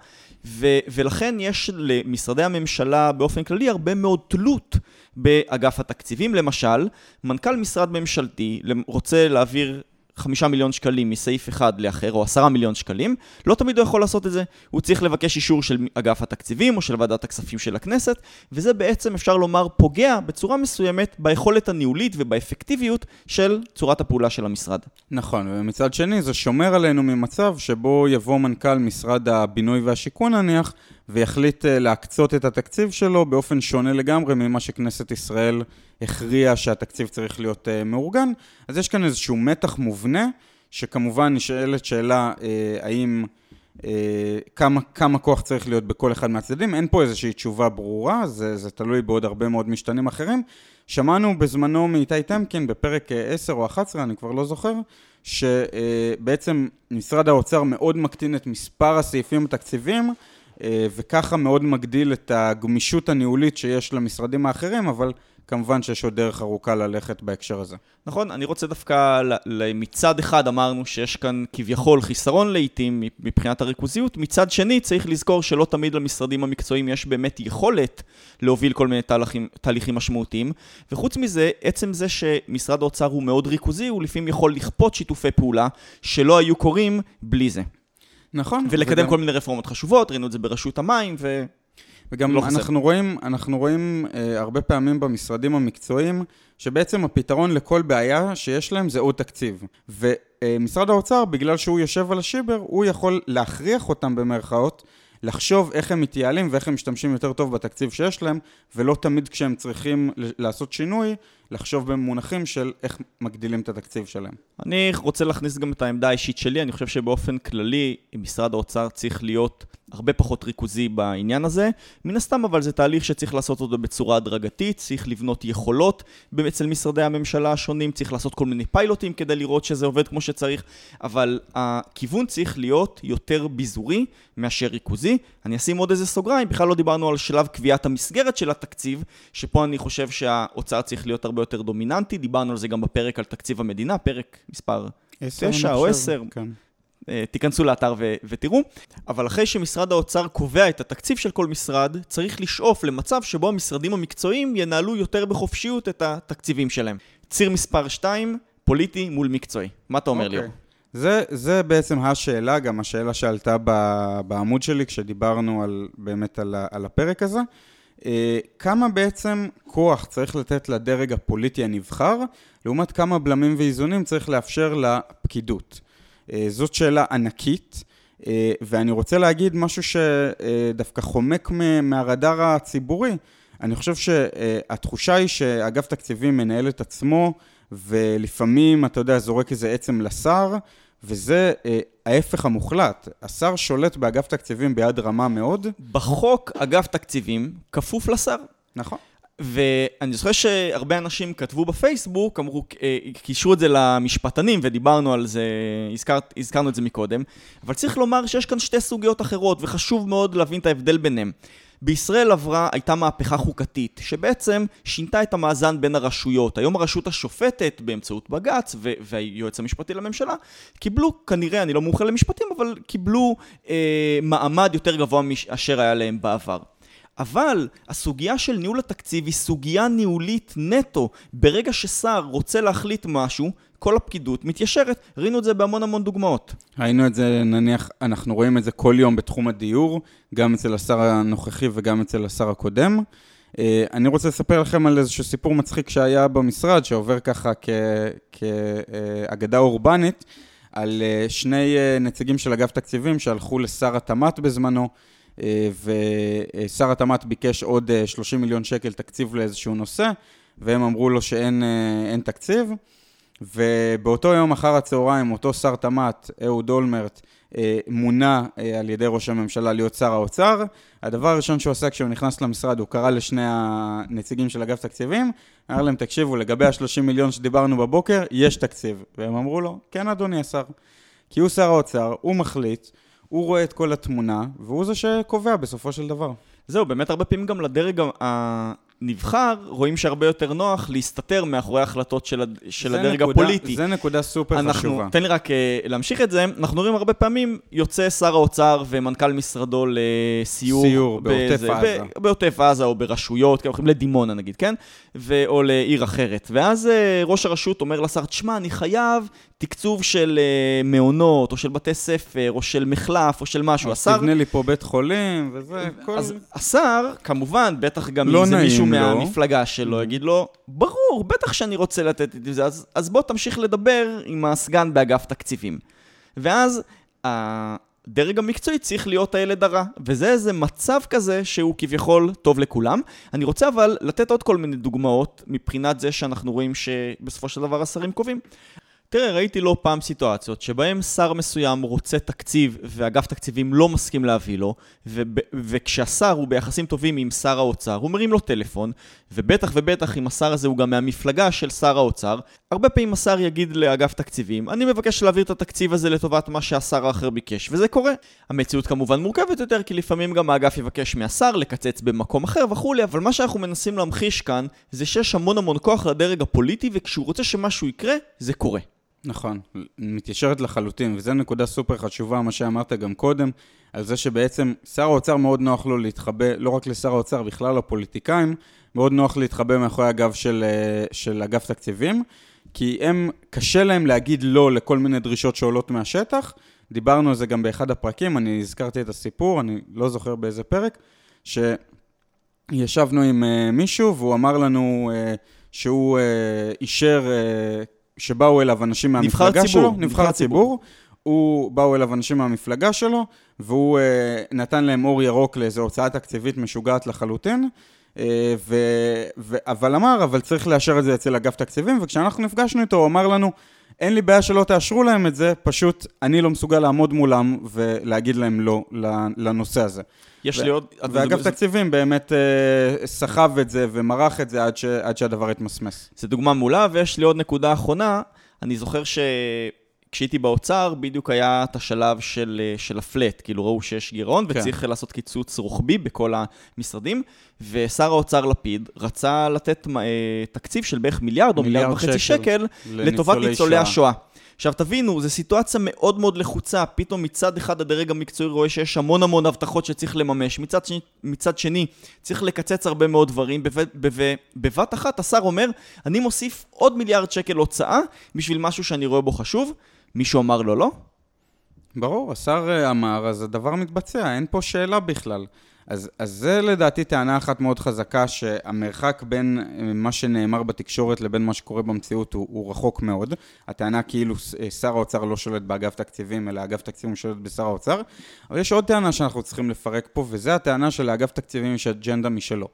ו- ולכן יש למשרדי הממשלה באופן כללי הרבה מאוד תלות באגף התקציבים. למשל, מנכ"ל משרד ממשלתי רוצה להעביר חמישה מיליון שקלים מסעיף אחד לאחר, או עשרה מיליון שקלים, לא תמיד הוא יכול לעשות את זה. הוא צריך לבקש אישור של אגף התקציבים או של ועדת הכספים של הכנסת, וזה בעצם, אפשר לומר, פוגע בצורה מסוימת ביכולת הניהולית ובאפקטיביות של צורת הפעולה של המשרד. נכון, ומצד שני זה שומר עלינו ממצב שבו יבוא מנכ"ל משרד הבינוי והשיכון נניח, ויחליט אה, להקצות את התקציב שלו באופן שונה לגמרי ממה שכנסת ישראל הכריע שהתקציב צריך להיות uh, מאורגן. אז יש כאן איזשהו מתח מובנה, שכמובן נשאלת שאלה uh, האם... uh, כמה, כמה כוח צריך להיות בכל אחד מהצדדים. אין פה איזושהי תשובה ברורה, זה, זה תלוי בעוד הרבה מאוד משתנים אחרים. שמענו בזמנו מאיתי טמקין בפרק 10 או 11, אני כבר לא זוכר, שבעצם משרד האוצר מאוד מקטין את מספר הסעיפים התקציביים, וככה מאוד מגדיל את הגמישות הניהולית שיש למשרדים האחרים, אבל כמובן שיש עוד דרך ארוכה ללכת בהקשר הזה. נכון, אני רוצה דווקא, מצד אחד אמרנו שיש כאן כביכול חיסרון לעיתים מבחינת הריכוזיות, מצד שני צריך לזכור שלא תמיד למשרדים המקצועיים יש באמת יכולת להוביל כל מיני תהליכים, תהליכים משמעותיים, וחוץ מזה, עצם זה שמשרד האוצר הוא מאוד ריכוזי, הוא לפעמים יכול לכפות שיתופי פעולה שלא היו קורים בלי זה. נכון. ולקדם וגם... כל מיני רפורמות חשובות, ראינו את זה ברשות המים, ו... וגם לא אנחנו רואים, אנחנו רואים אה, הרבה פעמים במשרדים המקצועיים, שבעצם הפתרון לכל בעיה שיש להם זה עוד תקציב. ומשרד האוצר, בגלל שהוא יושב על השיבר, הוא יכול להכריח אותם במרכאות, לחשוב איך הם מתייעלים ואיך הם משתמשים יותר טוב בתקציב שיש להם, ולא תמיד כשהם צריכים לעשות שינוי, לחשוב במונחים של איך מגדילים את התקציב שלהם. אני רוצה להכניס גם את העמדה האישית שלי, אני חושב שבאופן כללי, משרד האוצר צריך להיות הרבה פחות ריכוזי בעניין הזה. מן הסתם, אבל זה תהליך שצריך לעשות אותו בצורה הדרגתית, צריך לבנות יכולות אצל משרדי הממשלה השונים, צריך לעשות כל מיני פיילוטים כדי לראות שזה עובד כמו שצריך, אבל הכיוון צריך להיות יותר ביזורי מאשר ריכוזי. אני אשים עוד איזה סוגריים, בכלל לא דיברנו על שלב קביעת המסגרת של התקציב, שפה אני חושב שהאוצר צריך להיות הרבה יותר דומיננטי, דיברנו על זה גם בפרק על תקציב המדינה, פרק מספר 9 או 10. כן. אה, תיכנסו לאתר ו- ותראו. אבל אחרי שמשרד האוצר קובע את התקציב של כל משרד, צריך לשאוף למצב שבו המשרדים המקצועיים ינהלו יותר בחופשיות את התקציבים שלהם. ציר מספר 2, פוליטי מול מקצועי. מה אתה אומר, okay. ליאור? זה, זה בעצם השאלה, גם השאלה שעלתה בעמוד שלי כשדיברנו על, באמת על, על הפרק הזה. אה, כמה בעצם כוח צריך לתת לדרג הפוליטי הנבחר, לעומת כמה בלמים ואיזונים צריך לאפשר לפקידות. אה, זאת שאלה ענקית, אה, ואני רוצה להגיד משהו שדווקא חומק מהרדאר הציבורי. אני חושב שהתחושה היא שאגף תקציבים מנהל את עצמו, ולפעמים, אתה יודע, זורק איזה עצם לשר, וזה אה, ההפך המוחלט. השר שולט באגף תקציבים ביד רמה מאוד. בחוק, אגף תקציבים כפוף לשר. נכון. ואני זוכר שהרבה אנשים כתבו בפייסבוק, אמרו, אה, קישרו את זה למשפטנים ודיברנו על זה, הזכר, הזכרנו את זה מקודם, אבל צריך לומר שיש כאן שתי סוגיות אחרות וחשוב מאוד להבין את ההבדל ביניהם. בישראל עברה, הייתה מהפכה חוקתית, שבעצם שינתה את המאזן בין הרשויות. היום הרשות השופטת, באמצעות בג"ץ והיועץ המשפטי לממשלה, קיבלו, כנראה, אני לא מומחה למשפטים, אבל קיבלו אה, מעמד יותר גבוה מאשר היה להם בעבר. אבל הסוגיה של ניהול התקציב היא סוגיה ניהולית נטו. ברגע ששר רוצה להחליט משהו, כל הפקידות מתיישרת. ראינו את זה בהמון המון דוגמאות. ראינו את זה, נניח, אנחנו רואים את זה כל יום בתחום הדיור, גם אצל השר הנוכחי וגם אצל השר הקודם. אה, אני רוצה לספר לכם על איזשהו סיפור מצחיק שהיה במשרד, שעובר ככה כאגדה אורבנית, על אה, שני אה, נציגים של אגף תקציבים שהלכו לשר התמ"ת בזמנו. ושר התמ"ת ביקש עוד 30 מיליון שקל תקציב לאיזשהו נושא, והם אמרו לו שאין תקציב. ובאותו יום אחר הצהריים, אותו שר תמ"ת, אהוד אולמרט, אה, מונה אה, על ידי ראש הממשלה להיות שר האוצר. הדבר הראשון שהוא עשה כשהוא נכנס למשרד, הוא קרא לשני הנציגים של אגף תקציבים, אמר להם, תקשיבו, לגבי ה-30 מיליון שדיברנו בבוקר, יש תקציב. והם אמרו לו, כן, אדוני השר. כי הוא שר האוצר, הוא מחליט, הוא רואה את כל התמונה, והוא זה שקובע בסופו של דבר. זהו, באמת הרבה פעמים גם לדרג נבחר, רואים שהרבה יותר נוח להסתתר מאחורי ההחלטות של. של הדרג נקודה, הפוליטי. זה נקודה סופר אנחנו, חשובה. תן לי רק uh, להמשיך את זה, אנחנו רואים הרבה פעמים יוצא שר האוצר ומנכ"ל משרדו לסיור. סיור, בעוטף עזה. בעוטף עזה או ברשויות, כי הולכים לדימונה נגיד, כן? ו... או לעיר אחרת. ואז uh, ראש הרשות אומר לשר, תשמע, אני חייב תקצוב של uh, מעונות, או של בתי ספר, או של מחלף, או של משהו. השר... תבנה לי פה בית חולים, וזה, כל... אז השר, כמובן, בטח גם לא אם זה מישהו. מהמפלגה שלו, mm. יגיד לו, ברור, בטח שאני רוצה לתת את זה, אז, אז בוא תמשיך לדבר עם הסגן באגף תקציבים. ואז הדרג המקצועי צריך להיות הילד הרע, וזה איזה מצב כזה שהוא כביכול טוב לכולם. אני רוצה אבל לתת עוד כל מיני דוגמאות מבחינת זה שאנחנו רואים שבסופו של דבר השרים קובעים. תראה, ראיתי לא פעם סיטואציות שבהם שר מסוים רוצה תקציב ואגף תקציבים לא מסכים להביא לו, ו- וכשהשר הוא ביחסים טובים עם שר האוצר, הוא מרים לו טלפון, ובטח ובטח אם השר הזה הוא גם מהמפלגה של שר האוצר, הרבה פעמים השר יגיד לאגף תקציבים, אני מבקש להעביר את התקציב הזה לטובת מה שהשר האחר ביקש, וזה קורה. המציאות כמובן מורכבת יותר, כי לפעמים גם האגף יבקש מהשר לקצץ במקום אחר וכולי, אבל מה שאנחנו מנסים להמחיש כאן, זה שיש המון המון כוח לדרג הפוליטי, וכשהוא רוצה שמשהו יקרה, זה קורה. נכון, מתיישרת לחלוטין, וזו נקודה סופר חשובה, מה שאמרת גם קודם, על זה שבעצם שר האוצר מאוד נוח לו להתחבא, לא רק לשר האוצר, בכלל לפוליטיקאים, מאוד נוח להתחבא מאחורי הגב של, אה, של אגף תקציבים, כי הם, קשה להם להגיד לא לכל מיני דרישות שעולות מהשטח. דיברנו על זה גם באחד הפרקים, אני הזכרתי את הסיפור, אני לא זוכר באיזה פרק, שישבנו עם uh, מישהו והוא אמר לנו uh, שהוא אישר שבאו אליו אנשים מהמפלגה ציבור, שלו, נבחר, ציבור. הוא, באו אליו אנשים מהמפלגה שלו, והוא אה, נתן להם אור ירוק לאיזו הוצאה תקציבית משוגעת לחלוטין, אה, ו, ו, אבל אמר, אבל צריך לאשר את זה אצל אגף תקציבים, וכשאנחנו נפגשנו איתו, הוא אמר לנו, אין לי בעיה שלא תאשרו להם את זה, פשוט אני לא מסוגל לעמוד מולם ולהגיד להם לא לנושא הזה. יש ו- לי עוד... ואגף זה... תקציבים באמת אה, סחב את זה ומרח את זה עד, ש- עד שהדבר התמסמס. זו דוגמה מעולה, ויש לי עוד נקודה אחרונה. אני זוכר ש... כשהייתי באוצר, בדיוק היה את השלב של, אה, של הפלט, כאילו ראו שיש גירעון כן. וצריך לעשות קיצוץ רוחבי בכל המשרדים, ושר האוצר לפיד רצה לתת אה, תקציב של בערך מיליארד או מיליארד וחצי שקל, שקל לטובת ניצולי השואה. עכשיו תבינו, זו סיטואציה מאוד מאוד לחוצה, פתאום מצד אחד הדרג המקצועי רואה שיש המון המון הבטחות שצריך לממש, מצד שני, מצד שני צריך לקצץ הרבה מאוד דברים, בבת אחת השר אומר, אני מוסיף עוד מיליארד שקל הוצאה בשביל משהו שאני רואה בו חשוב, מישהו אמר לו לא? ברור, השר אה, אמר, אז הדבר מתבצע, אין פה שאלה בכלל. אז, אז זה לדעתי טענה אחת מאוד חזקה, שהמרחק בין אה, מה שנאמר בתקשורת לבין מה שקורה במציאות הוא, הוא רחוק מאוד. הטענה כאילו אה, שר האוצר לא שולט באגף תקציבים, אלא אגף תקציבים שולט בשר האוצר. אבל יש עוד טענה שאנחנו צריכים לפרק פה, וזה הטענה שלאגף תקציבים יש אג'נדה משלו.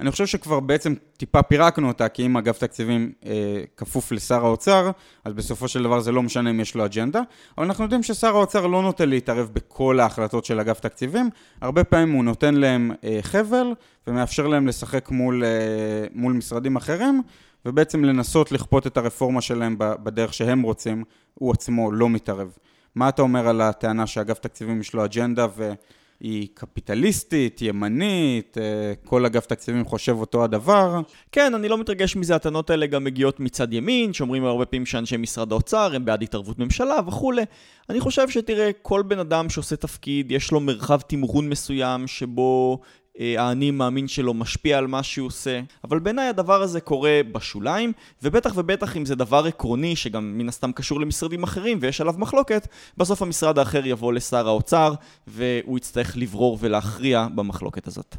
אני חושב שכבר בעצם טיפה פירקנו אותה, כי אם אגף תקציבים אה, כפוף לשר האוצר, אז בסופו של דבר זה לא משנה אם יש לו אג'נדה, אבל אנחנו יודעים ששר האוצר לא נוטה להתערב בכל ההחלטות של אגף תקציבים, הרבה פעמים הוא נותן להם אה, חבל ומאפשר להם לשחק מול, אה, מול משרדים אחרים, ובעצם לנסות לכפות את הרפורמה שלהם בדרך שהם רוצים, הוא עצמו לא מתערב. מה אתה אומר על הטענה שאגף תקציבים יש לו אג'נדה ו... היא קפיטליסטית, ימנית, אה, כל אגף תקציבים חושב אותו הדבר. כן, אני לא מתרגש מזה, הטענות האלה גם מגיעות מצד ימין, שאומרים הרבה פעמים שאנשי משרד האוצר הם בעד התערבות ממשלה וכולי. אני חושב שתראה, כל בן אדם שעושה תפקיד, יש לו מרחב תמרון מסוים שבו האני מאמין שלו משפיע על מה שהוא עושה, אבל בעיניי הדבר הזה קורה בשוליים, ובטח ובטח אם זה דבר עקרוני שגם מן הסתם קשור למשרדים אחרים ויש עליו מחלוקת, בסוף המשרד האחר יבוא לשר האוצר והוא יצטרך לברור ולהכריע במחלוקת הזאת.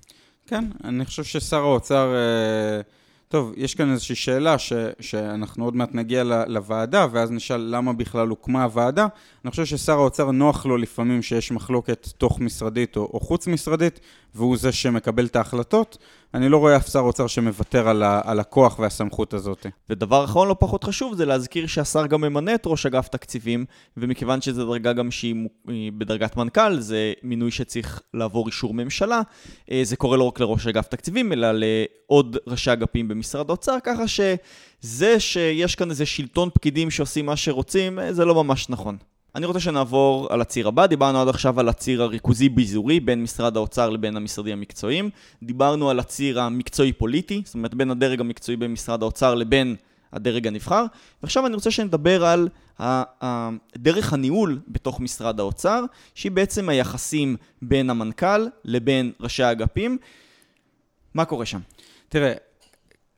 כן, אני חושב ששר האוצר... אה... טוב, יש כאן איזושהי שאלה ש, שאנחנו עוד מעט נגיע לוועדה, ואז נשאל למה בכלל הוקמה הוועדה. אני חושב ששר האוצר נוח לו לפעמים שיש מחלוקת תוך משרדית או, או חוץ משרדית, והוא זה שמקבל את ההחלטות. אני לא רואה אף שר אוצר שמוותר על, ה, על הכוח והסמכות הזאת. ודבר אחרון לא פחות חשוב זה להזכיר שהשר גם ממנה את ראש אגף תקציבים, ומכיוון שזו דרגה גם שהיא בדרגת מנכ"ל, זה מינוי שצריך לעבור אישור ממשלה. אה, זה קורה לא רק לראש אגף תקציבים, אלא לעוד ראשי אגפים במשרד האוצר, ככה שזה שיש כאן איזה שלטון פקידים שעושים מה שרוצים, אה, זה לא ממש נכון. אני רוצה שנעבור על הציר הבא, דיברנו עד עכשיו על הציר הריכוזי-ביזורי בין משרד האוצר לבין המשרדים המקצועיים, דיברנו על הציר המקצועי-פוליטי, זאת אומרת בין הדרג המקצועי במשרד האוצר לבין הדרג הנבחר, ועכשיו אני רוצה שנדבר על דרך הניהול בתוך משרד האוצר, שהיא בעצם היחסים בין המנכ"ל לבין ראשי האגפים. מה קורה שם? תראה,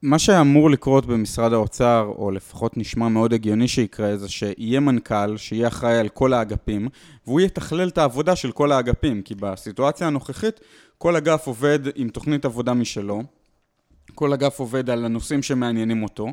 מה שאמור לקרות במשרד האוצר, או לפחות נשמע מאוד הגיוני שיקרה, זה שיהיה מנכ"ל שיהיה אחראי על כל האגפים, והוא יתכלל את העבודה של כל האגפים, כי בסיטואציה הנוכחית כל אגף עובד עם תוכנית עבודה משלו, כל אגף עובד על הנושאים שמעניינים אותו,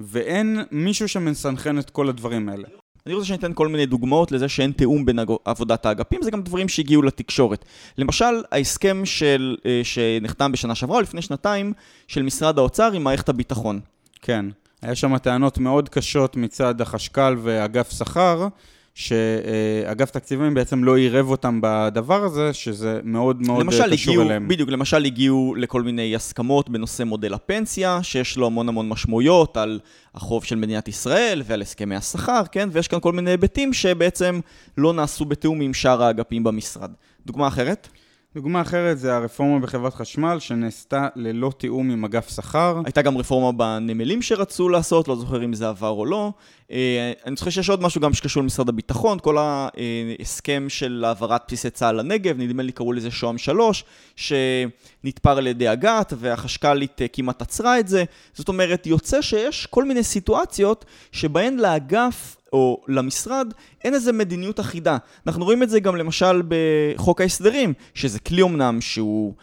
ואין מישהו שמסנכרן את כל הדברים האלה. אני רוצה שניתן כל מיני דוגמאות לזה שאין תיאום בין עבודת האגפים, זה גם דברים שהגיעו לתקשורת. למשל, ההסכם של, אה, שנחתם בשנה שעברה, או לפני שנתיים, של משרד האוצר עם מערכת הביטחון. כן, היה שם טענות מאוד קשות מצד החשכ"ל ואגף שכר, שאגף תקציבים בעצם לא עירב אותם בדבר הזה, שזה מאוד מאוד קשור הגיעו, אליהם. בדיוק, למשל הגיעו לכל מיני הסכמות בנושא מודל הפנסיה, שיש לו המון המון משמעויות על החוב של מדינת ישראל ועל הסכמי השכר, כן? ויש כאן כל מיני היבטים שבעצם לא נעשו בתיאום עם שאר האגפים במשרד. דוגמה אחרת? דוגמה אחרת זה הרפורמה בחברת חשמל, שנעשתה ללא תיאום עם אגף שכר. הייתה גם רפורמה בנמלים שרצו לעשות, לא זוכר אם זה עבר או לא. אה, אני זוכר שיש עוד משהו גם שקשור למשרד הביטחון, כל ההסכם של העברת בסיסי צה"ל לנגב, נדמה לי קראו לזה שוהם 3, שנתפר על ידי אג"ת, והחשכ"לית אה, כמעט עצרה את זה. זאת אומרת, יוצא שיש כל מיני סיטואציות שבהן לאגף או למשרד, אין איזה מדיניות אחידה. אנחנו רואים את זה גם למשל בחוק ההסדרים, שזה כלי אמנם שהוא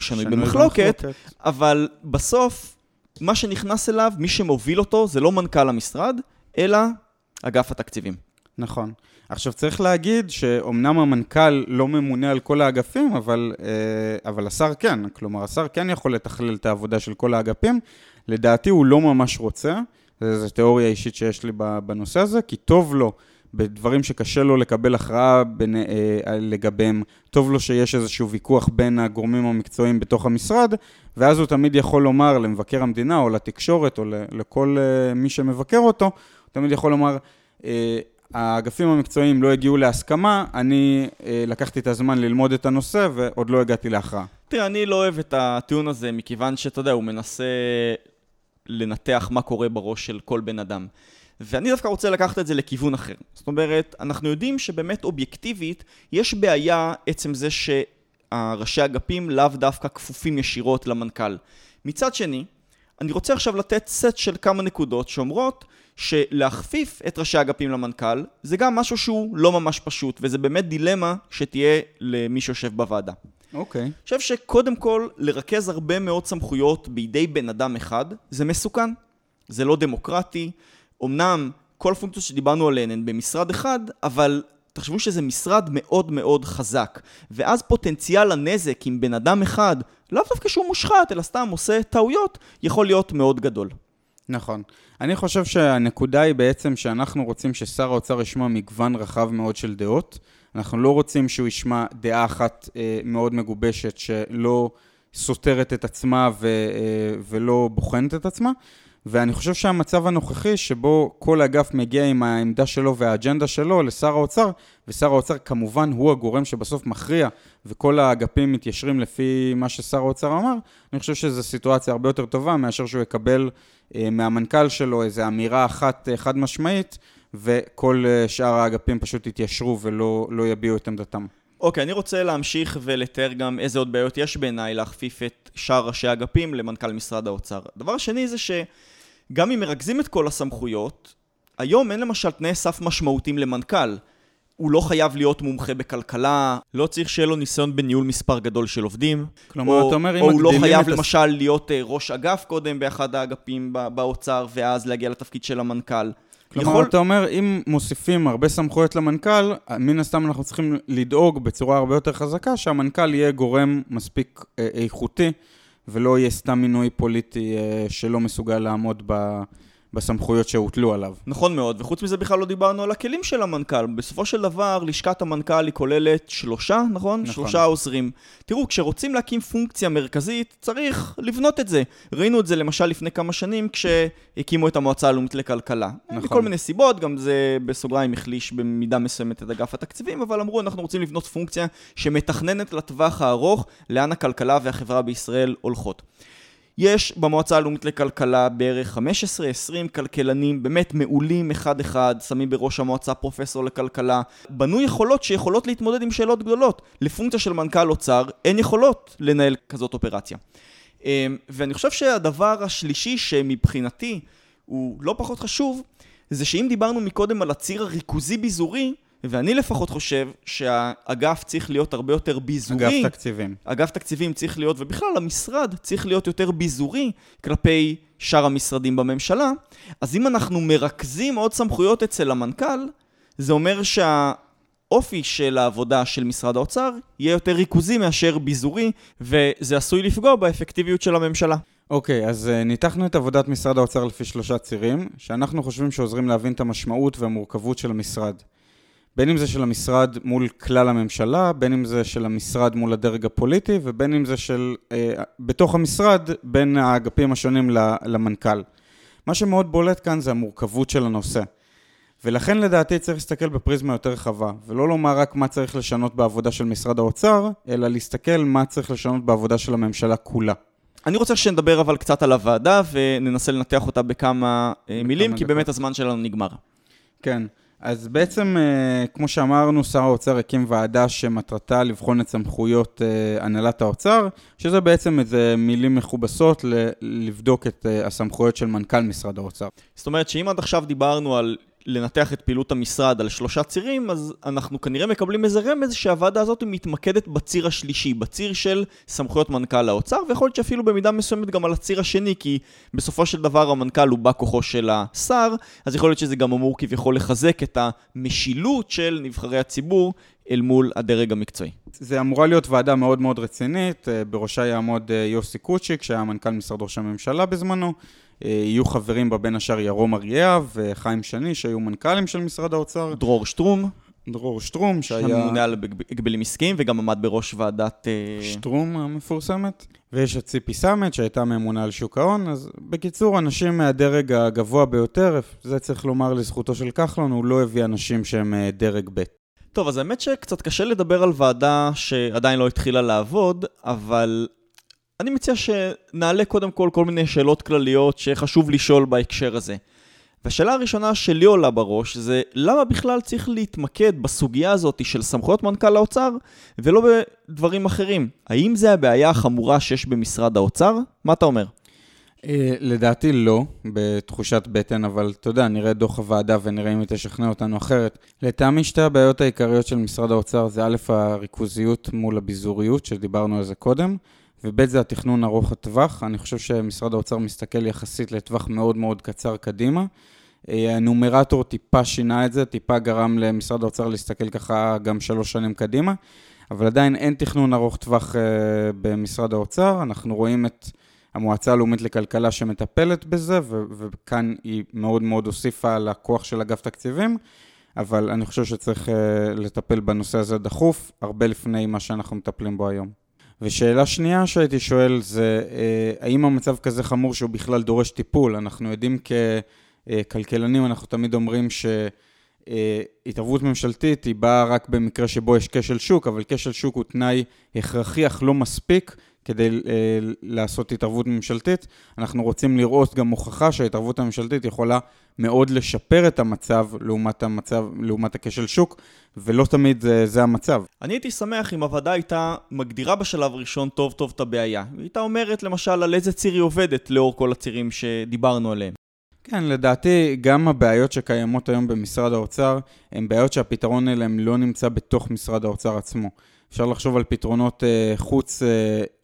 שנוי במחלוקת, במחלוקת, אבל בסוף, מה שנכנס אליו, מי שמוביל אותו, זה לא מנכ"ל המשרד, אלא אגף התקציבים. נכון. עכשיו צריך להגיד שאומנם המנכ"ל לא ממונה על כל האגפים, אבל, אה, אבל השר כן. כלומר, השר כן יכול לתכלל את העבודה של כל האגפים. לדעתי הוא לא ממש רוצה. זו תיאוריה אישית שיש לי בנושא הזה, כי טוב לו בדברים שקשה לו לקבל הכרעה בין, אה, לגביהם, טוב לו שיש איזשהו ויכוח בין הגורמים המקצועיים בתוך המשרד, ואז הוא תמיד יכול לומר למבקר המדינה או לתקשורת או לכל אה, מי שמבקר אותו, הוא תמיד יכול לומר, אה, האגפים המקצועיים לא הגיעו להסכמה, אני אה, לקחתי את הזמן ללמוד את הנושא ועוד לא הגעתי להכרעה. תראה, אני לא אוהב את הטיעון הזה, מכיוון שאתה יודע, הוא מנסה לנתח מה קורה בראש של כל בן אדם. ואני דווקא רוצה לקחת את זה לכיוון אחר. זאת אומרת, אנחנו יודעים שבאמת אובייקטיבית יש בעיה עצם זה שהראשי אגפים לאו דווקא כפופים ישירות למנכ"ל. מצד שני, אני רוצה עכשיו לתת סט של כמה נקודות שאומרות שלהכפיף את ראשי האגפים למנכ"ל זה גם משהו שהוא לא ממש פשוט, וזה באמת דילמה שתהיה למי שיושב בוועדה. אוקיי. Okay. אני חושב שקודם כל, לרכז הרבה מאוד סמכויות בידי בן אדם אחד, זה מסוכן. זה לא דמוקרטי. אמנם כל הפונקציות שדיברנו עליהן הן במשרד אחד, אבל תחשבו שזה משרד מאוד מאוד חזק. ואז פוטנציאל הנזק עם בן אדם אחד, לאו דווקא שהוא מושחת, אלא סתם עושה טעויות, יכול להיות מאוד גדול. נכון. אני חושב שהנקודה היא בעצם שאנחנו רוצים ששר האוצר ישמע מגוון רחב מאוד של דעות. אנחנו לא רוצים שהוא ישמע דעה אחת אה, מאוד מגובשת שלא סותרת את עצמה ו, אה, ולא בוחנת את עצמה. ואני חושב שהמצב הנוכחי שבו כל אגף מגיע עם העמדה שלו והאג'נדה שלו לשר האוצר, ושר האוצר כמובן הוא הגורם שבסוף מכריע, וכל האגפים מתיישרים לפי מה ששר האוצר אמר, אני חושב שזו סיטואציה הרבה יותר טובה מאשר שהוא יקבל אה, מהמנכ"ל שלו איזו אמירה אחת אה, חד משמעית, וכל אה, שאר האגפים פשוט יתיישרו ולא לא יביעו את עמדתם. אוקיי, okay, אני רוצה להמשיך ולתאר גם איזה עוד בעיות יש בעיניי להכפיף את שאר ראשי האגפים למנכ"ל משרד האוצר. הדבר השני זה שגם אם מרכזים את כל הסמכויות, היום אין למשל תנאי סף משמעותיים למנכ"ל. הוא לא חייב להיות מומחה בכלכלה, לא צריך שיהיה לו ניסיון בניהול מספר גדול של עובדים. כלומר, או, אתה אומר, אם מגדילים את... או הוא לא חייב למשל להיות uh, ראש אגף קודם באחד האגפים באוצר, ואז להגיע לתפקיד של המנכ"ל. כלומר, יכול... אתה אומר, אם מוסיפים הרבה סמכויות למנכ"ל, מן הסתם אנחנו צריכים לדאוג בצורה הרבה יותר חזקה שהמנכ"ל יהיה גורם מספיק אה, איכותי, ולא יהיה סתם מינוי פוליטי אה, שלא מסוגל לעמוד ב... בסמכויות שהוטלו עליו. נכון מאוד, וחוץ מזה בכלל לא דיברנו על הכלים של המנכ"ל. בסופו של דבר, לשכת המנכ"ל היא כוללת שלושה, נכון? נכון. שלושה עוזרים. תראו, כשרוצים להקים פונקציה מרכזית, צריך לבנות את זה. ראינו את זה למשל לפני כמה שנים, כשהקימו את המועצה הלאומית לכלכלה. נכון. מכל מיני סיבות, גם זה בסוגריים החליש במידה מסוימת את אגף התקציבים, אבל אמרו, אנחנו רוצים לבנות פונקציה שמתכננת לטווח הארוך לאן הכלכלה והחברה בישראל הולכות. יש במועצה הלאומית לכלכלה בערך 15-20 כלכלנים באמת מעולים אחד-אחד, שמים בראש המועצה פרופסור לכלכלה, בנו יכולות שיכולות להתמודד עם שאלות גדולות. לפונקציה של מנכ"ל אוצר אין יכולות לנהל כזאת אופרציה. אמ, ואני חושב שהדבר השלישי שמבחינתי הוא לא פחות חשוב, זה שאם דיברנו מקודם על הציר הריכוזי-ביזורי, ואני לפחות חושב שהאגף צריך להיות הרבה יותר ביזורי. אגף תקציבים. אגף תקציבים צריך להיות, ובכלל המשרד צריך להיות יותר ביזורי כלפי שאר המשרדים בממשלה. אז אם אנחנו מרכזים עוד סמכויות אצל המנכ"ל, זה אומר שהאופי של העבודה של משרד האוצר יהיה יותר ריכוזי מאשר ביזורי, וזה עשוי לפגוע באפקטיביות של הממשלה. אוקיי, okay, אז uh, ניתחנו את עבודת משרד האוצר לפי שלושה צירים, שאנחנו חושבים שעוזרים להבין את המשמעות והמורכבות של המשרד. בין אם זה של המשרד מול כלל הממשלה, בין אם זה של המשרד מול הדרג הפוליטי, ובין אם זה של, אה, בתוך המשרד, בין האגפים השונים למנכ"ל. מה שמאוד בולט כאן זה המורכבות של הנושא. ולכן לדעתי צריך להסתכל בפריזמה יותר רחבה, ולא לומר רק מה צריך לשנות בעבודה של משרד האוצר, אלא להסתכל מה צריך לשנות בעבודה של הממשלה כולה. אני רוצה שנדבר אבל קצת על הוועדה, וננסה לנתח אותה בכמה אה, מילים, כי באמת הזמן שלנו נגמר. כן. אז בעצם, אה, כמו שאמרנו, שר האוצר הקים ועדה שמטרתה לבחון את סמכויות אה, הנהלת האוצר, שזה בעצם איזה מילים מכובסות לבדוק את אה, הסמכויות של מנכ"ל משרד האוצר. זאת אומרת שאם עד עכשיו דיברנו על לנתח את פעילות המשרד על שלושה צירים, אז אנחנו כנראה מקבלים איזה רמז שהוועדה הזאת מתמקדת בציר השלישי, בציר של סמכויות מנכ"ל האוצר, ויכול להיות שאפילו במידה מסוימת גם על הציר השני, כי בסופו של דבר המנכ"ל הוא בא כוחו של השר, אז יכול להיות שזה גם אמור כביכול לחזק את המשילות של נבחרי הציבור אל מול הדרג המקצועי. זה אמורה להיות ועדה מאוד מאוד רצינית, אה, בראשה יעמוד אה, יוסי קוצ'יק, שהיה מנכ"ל משרד ראש הממשלה בזמנו. אה, יהיו חברים בה בין השאר ירום אריאב וחיים שני, שהיו מנכ"לים של משרד האוצר. דרור שטרום. דרור שטרום, שהיה... הממונה על הגבלים עסקיים וגם עמד בראש ועדת... שטרום המפורסמת. ויש את ציפי סמט, שהייתה ממונה על שוק ההון. אז בקיצור, אנשים מהדרג הגבוה ביותר, זה צריך לומר לזכותו של כחלון, הוא לא הביא אנשים שהם דרג ב'. טוב, אז האמת שקצת קשה לדבר על ועדה שעדיין לא התחילה לעבוד, אבל אני מציע שנעלה קודם כל כל מיני שאלות כלליות שחשוב לשאול בהקשר הזה. והשאלה הראשונה שלי עולה בראש זה למה בכלל צריך להתמקד בסוגיה הזאת של סמכויות מנכ"ל האוצר ולא בדברים אחרים? האם זה הבעיה החמורה שיש במשרד האוצר? מה אתה אומר? אה, לדעתי לא, בתחושת בטן, אבל אתה יודע, נראה את דוח הוועדה ונראה אם היא תשכנע אותנו אחרת. לטעמי שתי הבעיות העיקריות של משרד האוצר זה א', הריכוזיות מול הביזוריות, שדיברנו על זה קודם, וב' זה התכנון ארוך הטווח. אני חושב שמשרד האוצר מסתכל יחסית לטווח מאוד מאוד קצר קדימה. אה, הנומרטור טיפה שינה את זה, טיפה גרם למשרד האוצר להסתכל ככה גם שלוש שנים קדימה, אבל עדיין אין תכנון ארוך טווח uh, במשרד האוצר. אנחנו רואים את המועצה הלאומית לכלכלה שמטפלת בזה, ו- וכאן היא מאוד מאוד הוסיפה על הכוח של אגף תקציבים, אבל אני חושב שצריך uh, לטפל בנושא הזה דחוף, הרבה לפני מה שאנחנו מטפלים בו היום. ושאלה שנייה שהייתי שואל זה, uh, האם המצב כזה חמור שהוא בכלל דורש טיפול? אנחנו יודעים ככלכלנים, אנחנו תמיד אומרים ש... התערבות ממשלתית היא באה רק במקרה שבו יש כשל שוק, אבל כשל שוק הוא תנאי הכרחי אך לא מספיק כדי uh, לעשות התערבות ממשלתית. אנחנו רוצים לראות גם הוכחה שההתערבות הממשלתית יכולה מאוד לשפר את המצב לעומת המצב, לעומת הכשל שוק, ולא תמיד זה, זה המצב. אני הייתי שמח אם הוועדה הייתה מגדירה בשלב הראשון טוב טוב את הבעיה. היא הייתה אומרת למשל על איזה ציר היא עובדת לאור כל הצירים שדיברנו עליהם. כן, לדעתי גם הבעיות שקיימות היום במשרד האוצר הן בעיות שהפתרון אליהן לא נמצא בתוך משרד האוצר עצמו. אפשר לחשוב על פתרונות uh, חוץ uh,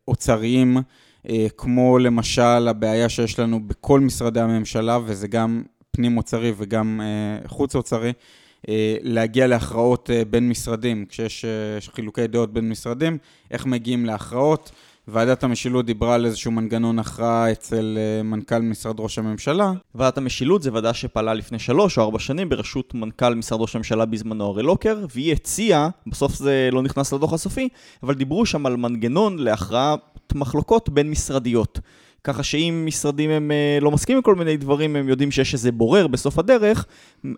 אוצריים, uh, כמו למשל הבעיה שיש לנו בכל משרדי הממשלה, וזה גם פנים אוצרי וגם uh, חוץ אוצרי, uh, להגיע להכרעות בין משרדים, כשיש חילוקי דעות בין משרדים, איך מגיעים להכרעות. ועדת המשילות דיברה על איזשהו מנגנון הכרעה אצל uh, מנכ"ל משרד ראש הממשלה. ועדת המשילות זה ועדה שפעלה לפני שלוש או ארבע שנים בראשות מנכ"ל משרד ראש הממשלה בזמנו הרי לוקר, והיא הציעה, בסוף זה לא נכנס לדוח הסופי, אבל דיברו שם על מנגנון להכרעת מחלוקות בין משרדיות. ככה שאם משרדים הם uh, לא מסכימים עם כל מיני דברים, הם יודעים שיש איזה בורר בסוף הדרך, uh,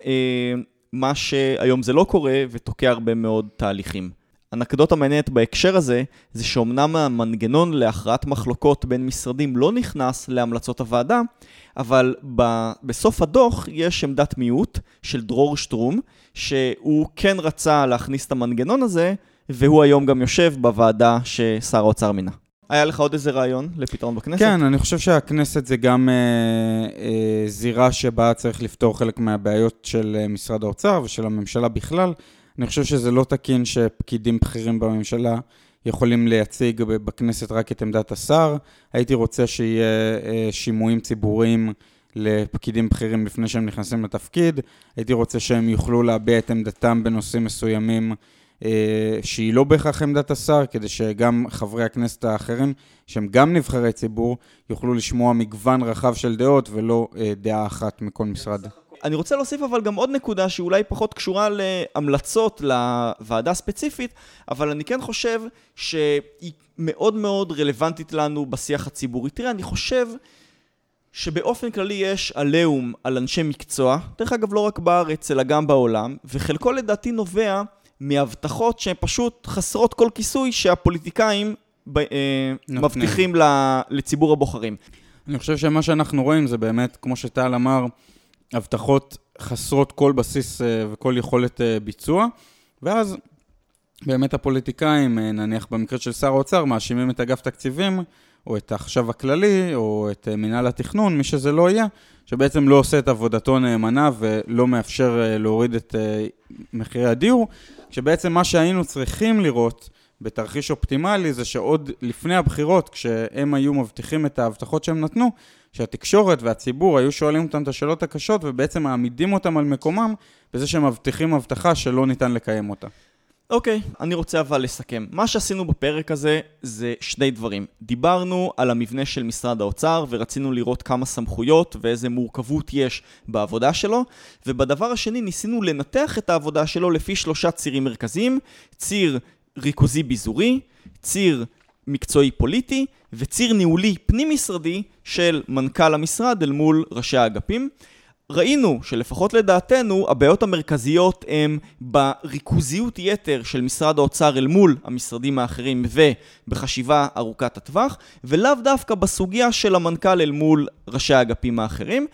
מה שהיום זה לא קורה ותוקע הרבה מאוד תהליכים. אנקדוטה מעניינת בהקשר הזה, זה שאומנם המנגנון להכרעת מחלוקות בין משרדים לא נכנס להמלצות הוועדה, אבל ב- בסוף הדוח יש עמדת מיעוט של דרור שטרום, שהוא כן רצה להכניס את המנגנון הזה, והוא היום גם יושב בוועדה ששר האוצר מינה. היה לך עוד איזה רעיון לפתרון בכנסת? כן, אני חושב שהכנסת זה גם אה, אה, זירה שבה צריך לפתור חלק מהבעיות של אה, משרד האוצר ושל הממשלה בכלל. אני חושב שזה לא תקין שפקידים בכירים בממשלה יכולים להציג בכנסת רק את עמדת השר. הייתי רוצה שיהיה אה, שימועים ציבוריים לפקידים בכירים לפני שהם נכנסים לתפקיד. הייתי רוצה שהם יוכלו להביע את עמדתם בנושאים מסוימים אה, שהיא לא בהכרח עמדת השר, כדי שגם חברי הכנסת האחרים, שהם גם נבחרי ציבור, יוכלו לשמוע מגוון רחב של דעות ולא אה, דעה אחת מכל משרד. אני רוצה להוסיף אבל גם עוד נקודה שאולי פחות קשורה להמלצות לוועדה ספציפית, אבל אני כן חושב שהיא מאוד מאוד רלוונטית לנו בשיח הציבורי. תראה, אני חושב שבאופן כללי יש עליהום על אנשי מקצוע, דרך אגב לא רק בארץ אלא גם בעולם, וחלקו לדעתי נובע מהבטחות שהן פשוט חסרות כל כיסוי שהפוליטיקאים ב, אה, מבטיחים לציבור הבוחרים. אני חושב שמה שאנחנו רואים זה באמת, כמו שטל אמר, הבטחות חסרות כל בסיס אה, וכל יכולת אה, ביצוע, ואז באמת הפוליטיקאים, אה, נניח במקרה של שר האוצר, מאשימים את אגף תקציבים, או את החשב הכללי, או את מינהל התכנון, מי שזה לא יהיה, שבעצם לא עושה את עבודתו נאמנה ולא מאפשר להוריד את מחירי הדיור, שבעצם מה שהיינו צריכים לראות בתרחיש אופטימלי זה שעוד לפני הבחירות, כשהם היו מבטיחים את ההבטחות שהם נתנו, שהתקשורת והציבור היו שואלים אותם את השאלות הקשות ובעצם מעמידים אותם על מקומם בזה שהם מבטיחים הבטחה שלא ניתן לקיים אותה. אוקיי, okay, אני רוצה אבל לסכם. מה שעשינו בפרק הזה זה שני דברים. דיברנו על המבנה של משרד האוצר ורצינו לראות כמה סמכויות ואיזה מורכבות יש בעבודה שלו, ובדבר השני ניסינו לנתח את העבודה שלו לפי שלושה צירים מרכזיים, ציר ריכוזי ביזורי, ציר מקצועי פוליטי וציר ניהולי פנים-משרדי של מנכ"ל המשרד אל מול ראשי האגפים. ראינו שלפחות לדעתנו הבעיות המרכזיות הן בריכוזיות יתר של משרד האוצר אל מול המשרדים האחרים ובחשיבה ארוכת הטווח ולאו דווקא בסוגיה של המנכ"ל אל מול ראשי האגפים האחרים.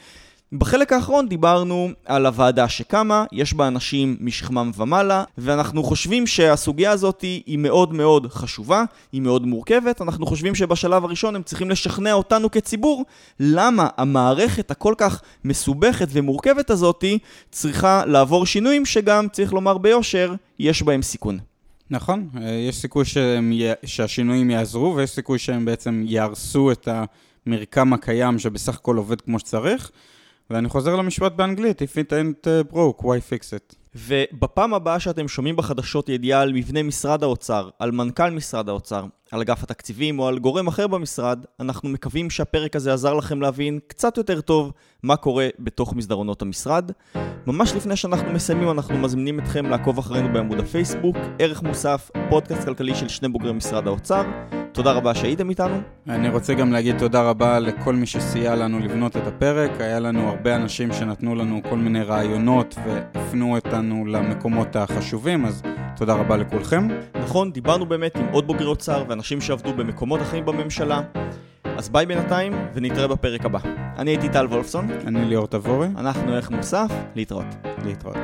בחלק האחרון דיברנו על הוועדה שקמה, יש בה אנשים משכמם ומעלה, ואנחנו חושבים שהסוגיה הזאת היא מאוד מאוד חשובה, היא מאוד מורכבת, אנחנו חושבים שבשלב הראשון הם צריכים לשכנע אותנו כציבור למה המערכת הכל כך מסובכת ומורכבת הזאת צריכה לעבור שינויים שגם, צריך לומר ביושר, יש בהם סיכון. נכון, אה, יש סיכוי שהם, שהשינויים יעזרו ויש סיכוי שהם בעצם יהרסו את המרקם הקיים שבסך הכל עובד כמו שצריך. ואני חוזר למשפט באנגלית, If it ain't uh, broke, why fix it? ובפעם הבאה שאתם שומעים בחדשות ידיעה על מבנה משרד האוצר, על מנכ"ל משרד האוצר, על אגף התקציבים או על גורם אחר במשרד, אנחנו מקווים שהפרק הזה עזר לכם להבין קצת יותר טוב מה קורה בתוך מסדרונות המשרד. ממש לפני שאנחנו מסיימים, אנחנו מזמינים אתכם לעקוב אחרינו בעמוד הפייסבוק, ערך מוסף, פודקאסט כלכלי של שני בוגרי משרד האוצר. תודה רבה שהייתם איתנו. אני רוצה גם להגיד תודה רבה לכל מי שסייע לנו לבנות את הפרק. היה לנו הרבה אנשים שנתנו לנו כל מיני רעיונות והפנו אותנו למקומות החשובים, אז תודה רבה לכולכם. נכון, דיברנו באמת עם עוד בוגרי אוצר ואנשים שעבדו במקומות אחרים בממשלה. אז ביי בינתיים, ונתראה בפרק הבא. אני הייתי טל וולפסון. אני ליאור תבורי. אנחנו ערך מוסף, להתראות. להתראות.